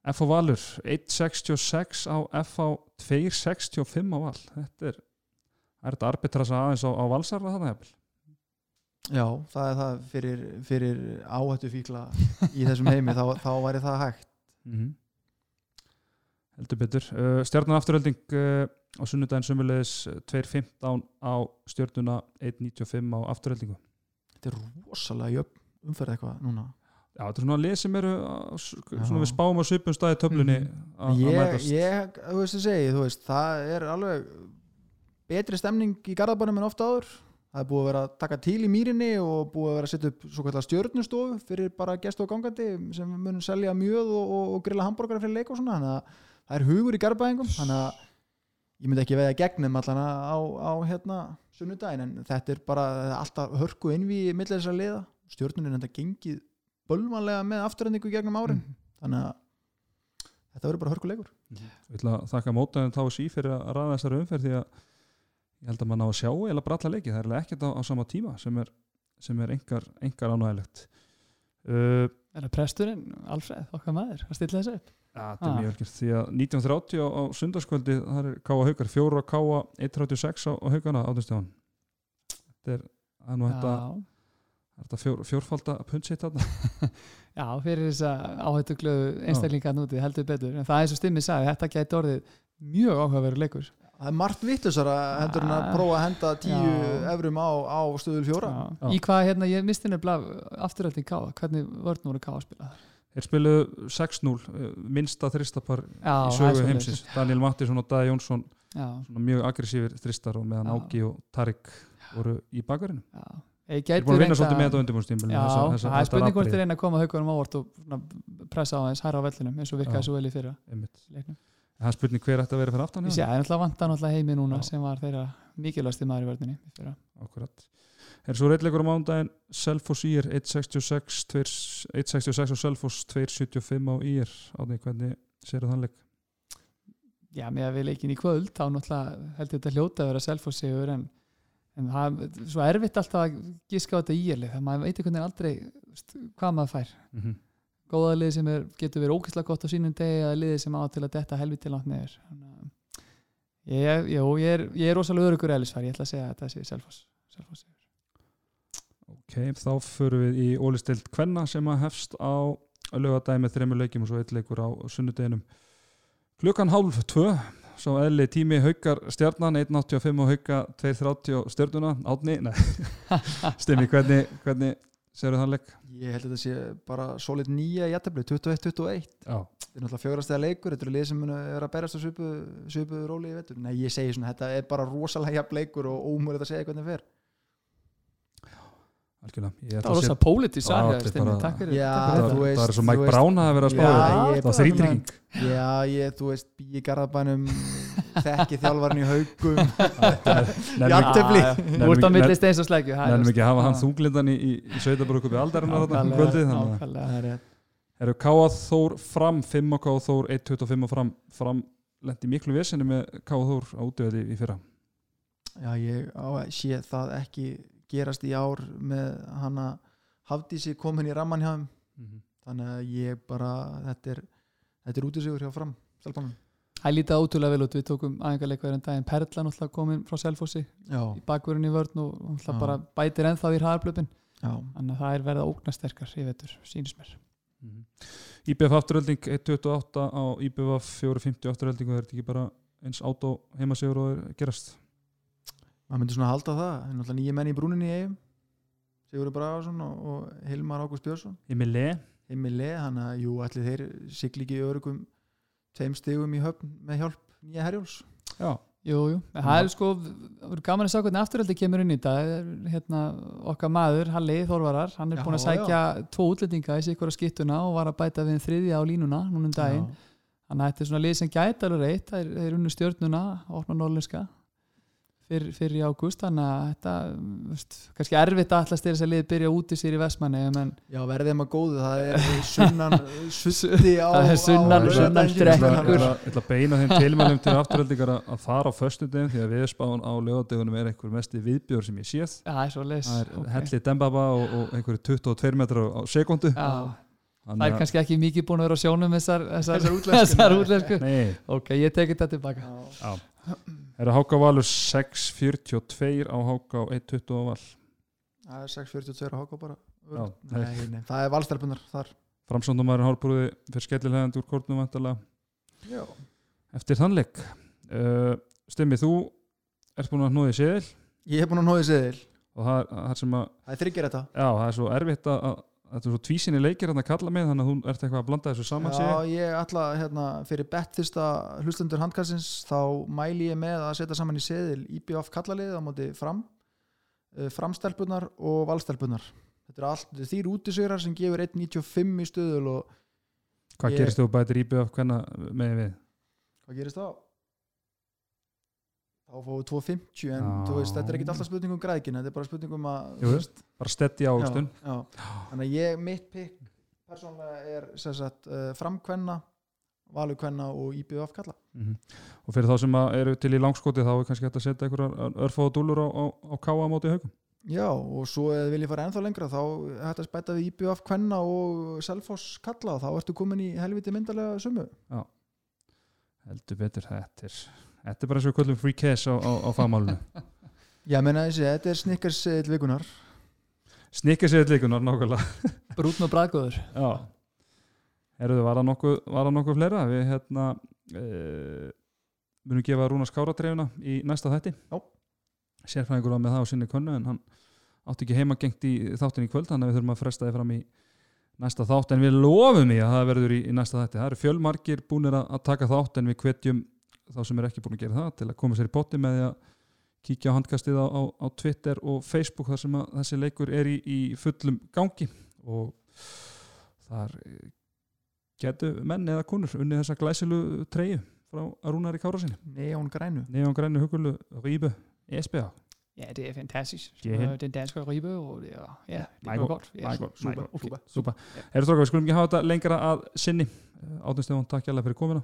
FH Valur 1.66 á FH 2.65 á Val. Þetta er, er þetta arbitrasa aðeins á, á Valsarða þarna hefði Já, það er það fyrir, fyrir áhættu fíkla í þessum heimi þá, þá væri það hægt. Mm -hmm. heldur betur. Uh, stjarnan afturölding uh, á sunnudaginn sömulegis 2.15 á stjörnuna 1.95 á afturöldingu þetta er rosalega jöfn umferð eitthvað núna. Já, þetta er svona á s- Já. svona við spáum á svipum staði töflunni að að ég, ég, þú veist að segja, þú veist það er alveg betri stemning í Garðabænum en ofta áður. Það er búið að vera að taka til í mýrinni og búið að vera að setja upp svo kallar stjörnustofu fyrir bara gestu og gangandi sem munum selja mjöð og, og, og grilla hambúrgara fyrir leik og svona. Þannig að það er hugur í Garðabæingum þannig að ég myndi ekki veða gegnum allan á, á hérna sunnudaginn en þetta er bara alltaf hörku innví millir þessar liða. Stjörnunin er þetta gengið bölvanlega með afturhendingu gegnum árin. Mhm. þannig að þetta verður bara hörkuleikur. Ég ætla að þakka mótaðin þá sí fyrir að ræða þessari umferð því að ég held að maður ná að sjá eða bara alla leiki, það er ekkert á, á sama tíma sem er, sem er engar, engar ánægilegt uh, Er það presturinn, Alfreð, okkar maður að stilla þessu upp? Er Ah. mjög velgjört því að 1930 á, á sundarskvöldi það er Káa Haukar, 4 á Káa 136 á, á Haukana átastjóðan þetta er, er nú þetta, þetta fjór, fjórfalda punsitt þarna (laughs) já, fyrir þess að áhættu glöðu einstaklinga núti heldur betur, en það er svo stimmið sagði, þetta gæti orðið mjög áhugaveru leikur Það er margt en að Ah. prófa að henda tíu Já. evrum á, á stöðul fjóra Já. Já. Í hvað, hérna, ég misti nefnilega afturölding Káa, hvernig vörn voru Káa að spila þar? Þeir spiluðu 6-0 uh, minnsta þristapar í sögu heimsins. Daniel Mattisson og Dæði Jónsson mjög aggressífir þristar og meðan. Ági og Tarik voru í bakverðinu Þeir búin að vinna svolítið með þetta Já, það er spurning hvort þeir reyna að koma haugunum ávart og pressa á aðeins hæra á vellinum eins og virkaði svo vel í fyrra. Það er spurning hver ætti að vera fyrir aftan það er náttúrulega náttúrulega heimi núna sem var þeirra mikilvægsti maður í vörðinni í fyrra. Er svo reitleikur á mándaginn Selfoss IR 166 2 166 og Selfoss 275 á IR Átni, hvernig séru þann leik? Já, með að við leikin í kvöld þá náttúrulega heldur þetta hljóta að vera selfosigur en, en það er svo erfitt alltaf að giska á þetta íerlið það maður veit einhvern veginn aldrei hvað maður fær Mm -hmm. góða liði sem er, getur verið ókvæslega gott á sínum degi eða liði sem á til að detta helviti langt neður Þannig að ég, jú, ég, er, ég er rosalega örugur eðlisfær, ég ætla að segja að þetta sé selfos selfos Ok, þá förum við í ólistild Kvenna sem að hefst á lögadæmi með þreymur leikjum og svo eitt leikur á sunnudeginum. Klukkan hálf tvö svo eðli tími haukar stjarnan 1.85 og hauka 2.30 og stjörnuna. Átni, nei. (laughs) Stimmi, hvernig, hvernig séru þann leik? Ég held að þetta sé bara solid nýja í jættabli 21-21 Já, Þetta er náttúrulega fjórastega leikur, þetta eru lið sem er að berast á svipu, róli í vetur. Nei, ég segi svona, þetta er bara rosalega jafn leikur og ómur að segja hvernig fer algjörlega Ég Það ætla var að rosa sé- pólitísk Já, sarja, þetta er Stinni, það, fyrir þú þetta veist, það er svo Mike Brown að vera að spá Já, þetta. ég það var þrýtrygging Já, ég, þú veist, í garðabænum (laughs) þekki þjálfarinn í haugum. Já, Þú ert á Nefnum milli steins og slækju er ekki að hafa Já. hann þunglindan í, sveitabrúku við aldarinnar þarna um er rétt. Eru Káa Þór fram 5 og Káa Þór 1.25 og fram fram lendi miklu vesinni með Káa Þór á útöði í fyrra? Já, ég sé það ekki gerast í ár með hana Hafdísi komin í ramman hjá þeim. Þannig að ég bara þetta er, þetta er útisigur hjá fram stelpunum. Það lítið ótrúlega vel út, við tókum aðeingarleikvæður en daginn. Perla náttúrulega komin frá Selfossi Já, í bakverðin í vörn og náttúrulega bara bætir ennþá í hraðarblöpin já, þannig að það er verið að ógna sterkar í vetur, sínist mér IBF afturölding 1.28 á IBF 4.50 afturölding og það er ekki bara eins át á heimasigur og er gerast maður myndi svona halda það. Það er náttúrulega nýja menn í brúninni í eigum Sigurður Bragarsson og, og Hilmar Ágúst Björnsson. Emile Emile, hann að jú, allir þeir sigli ekki örugum tveim stigum í höfn með hjálp nýja herjóls Já, Jú, jú, en það er sko það verður gaman að sjá hvernig afturöldi kemur inn í er, hérna, okkar maður, Halli Þorvarar hann er Já, búin að sækja tvo útlendinga í sig ykkur skiptuna og var að bæta við þriðja á línuna núna um daginn, þannig að þetta er svona lið sem gæti alveg reitt, það er, er unnu stjörnuna opna norlenska fyrir, fyrir í ágúst, þannig að þetta veist, kannski erfitt að allast þess að lið byrja úti sér í Vestmanni en Já, verðið maður góðu, það er sunnan (laughs) sutti á Það er sunnan- á- sunnan á- Ég ætla að beina þeim tilmælum til afturöldingar að fara á föstudegum því að viðspáin á lögadegunum er einhver mesti viðbjör sem ég séð. Já, það er svo leis það er helli dembaba og, og einhverju 22 metrar á sekundu Já, það er að- kannski ekki mikið búin að vera á sjónum þessar, þessar, Þessar útlensku. Nei, Ok, ég teki þetta tilbaka. Já. Það Háka Valur 6.42 á Háka og 1.20 á Val? Það er 6.42 að háka bara. Já, nei, nei, það er valstelpunar þar. Framsóndumæður Hálbrúði fyrir skellilegand úr kortnum vantarlega Já. eftir þann leik uh, Stimmi, þú ert búin að hnóði séðil Ég hef búin að nóði seðil. Og það, það sem að Það er þryggir þetta. Já, það er svo erfitt að þetta er svo tvísinni leikir að kalla mig þannig að þú ert eitthvað að blanda þessu saman Já, ég. ætla hérna fyrir bett fyrsta hlustundur handkastins þá mæli ég með að setja saman í seðil IBF kallalið á móti fram uh, framstelpunar og valstelpunar Þetta er allt, þýr útisörar sem gefur 1.95 í stöðul hvað ég- gerist þú bætir íbjöð hvenna með við? Hvað gerist þá? Þá fáum við 2.50 en Já. þú veist, þetta er ekkit alltaf spurning um græðkin þetta er bara spurning um að Jú, veist, bara stetti já, já. Þannig að ég, mitt pikk persónlega er sagt, uh, framkvenna valukvenna og IBF kalla Mhm. og fyrir þá sem eru til í langskoti þá er kannski hægt að setja einhverjar örfáða dúlur á, á, á káa móti haugum Já, og svo vil ég fara ennþá lengra þá hægt að spæta við IBF kvenna og Selfoss kalla og þá ertu komin í helviti myndarlega sumu heldur betur, þetta er þetta er bara við kvöldum free cash á, á, á fagmálunu (laughs) Já, menna þessi, þetta er snickers eða vikunar snikka sér leikunar nákvæmlega. (laughs) Brútn og bræðgóður já. Herruðu, var það nokkuð, nokkuð fleira? Við hérna e, munum gefa Rúna skáratreifina í næsta þætti. Sérfræðingur var með það á sinni könnu en hann átti ekki heima gengt í þáttin í kvöld þannig að við þurfum að fresta þið fram í næsta þátt. En við lofum í að það verður í, í næsta þætti. Það eru fjölmargir búnir að, að taka þátt en við hvetjum þá sem er ekki búin að gera það til að koma sér í potti með því að kíkja á handkastið á, á, á Twitter og Facebook þar sem að þessi leikur er í, í fullum gangi og þar eh, getu menn eða konur unni þessa glæsilu treyju frá Rúnari Kárasinni Neon grænu Neon Grænu Hugulu Ríbe SBA Ja, det er fantastisk. Ja. Øh, Den danske ribbe, og det er, ja, det går godt. Ja, Meget godt, super, meget godt. super. Súpa. Erum strókar, við skulum ekki hafa þetta lengra að sinni Átun Stefán, takk hjálpa fyrir komina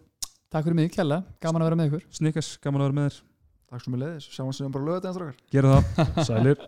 Takk fyrir mig, Kjalla. Gaman að vera með ykkur. Snickers, gaman að vera með þér. Takk svo með leiðis, sjáum við sem bara þetta Gera það, (laughs) sælir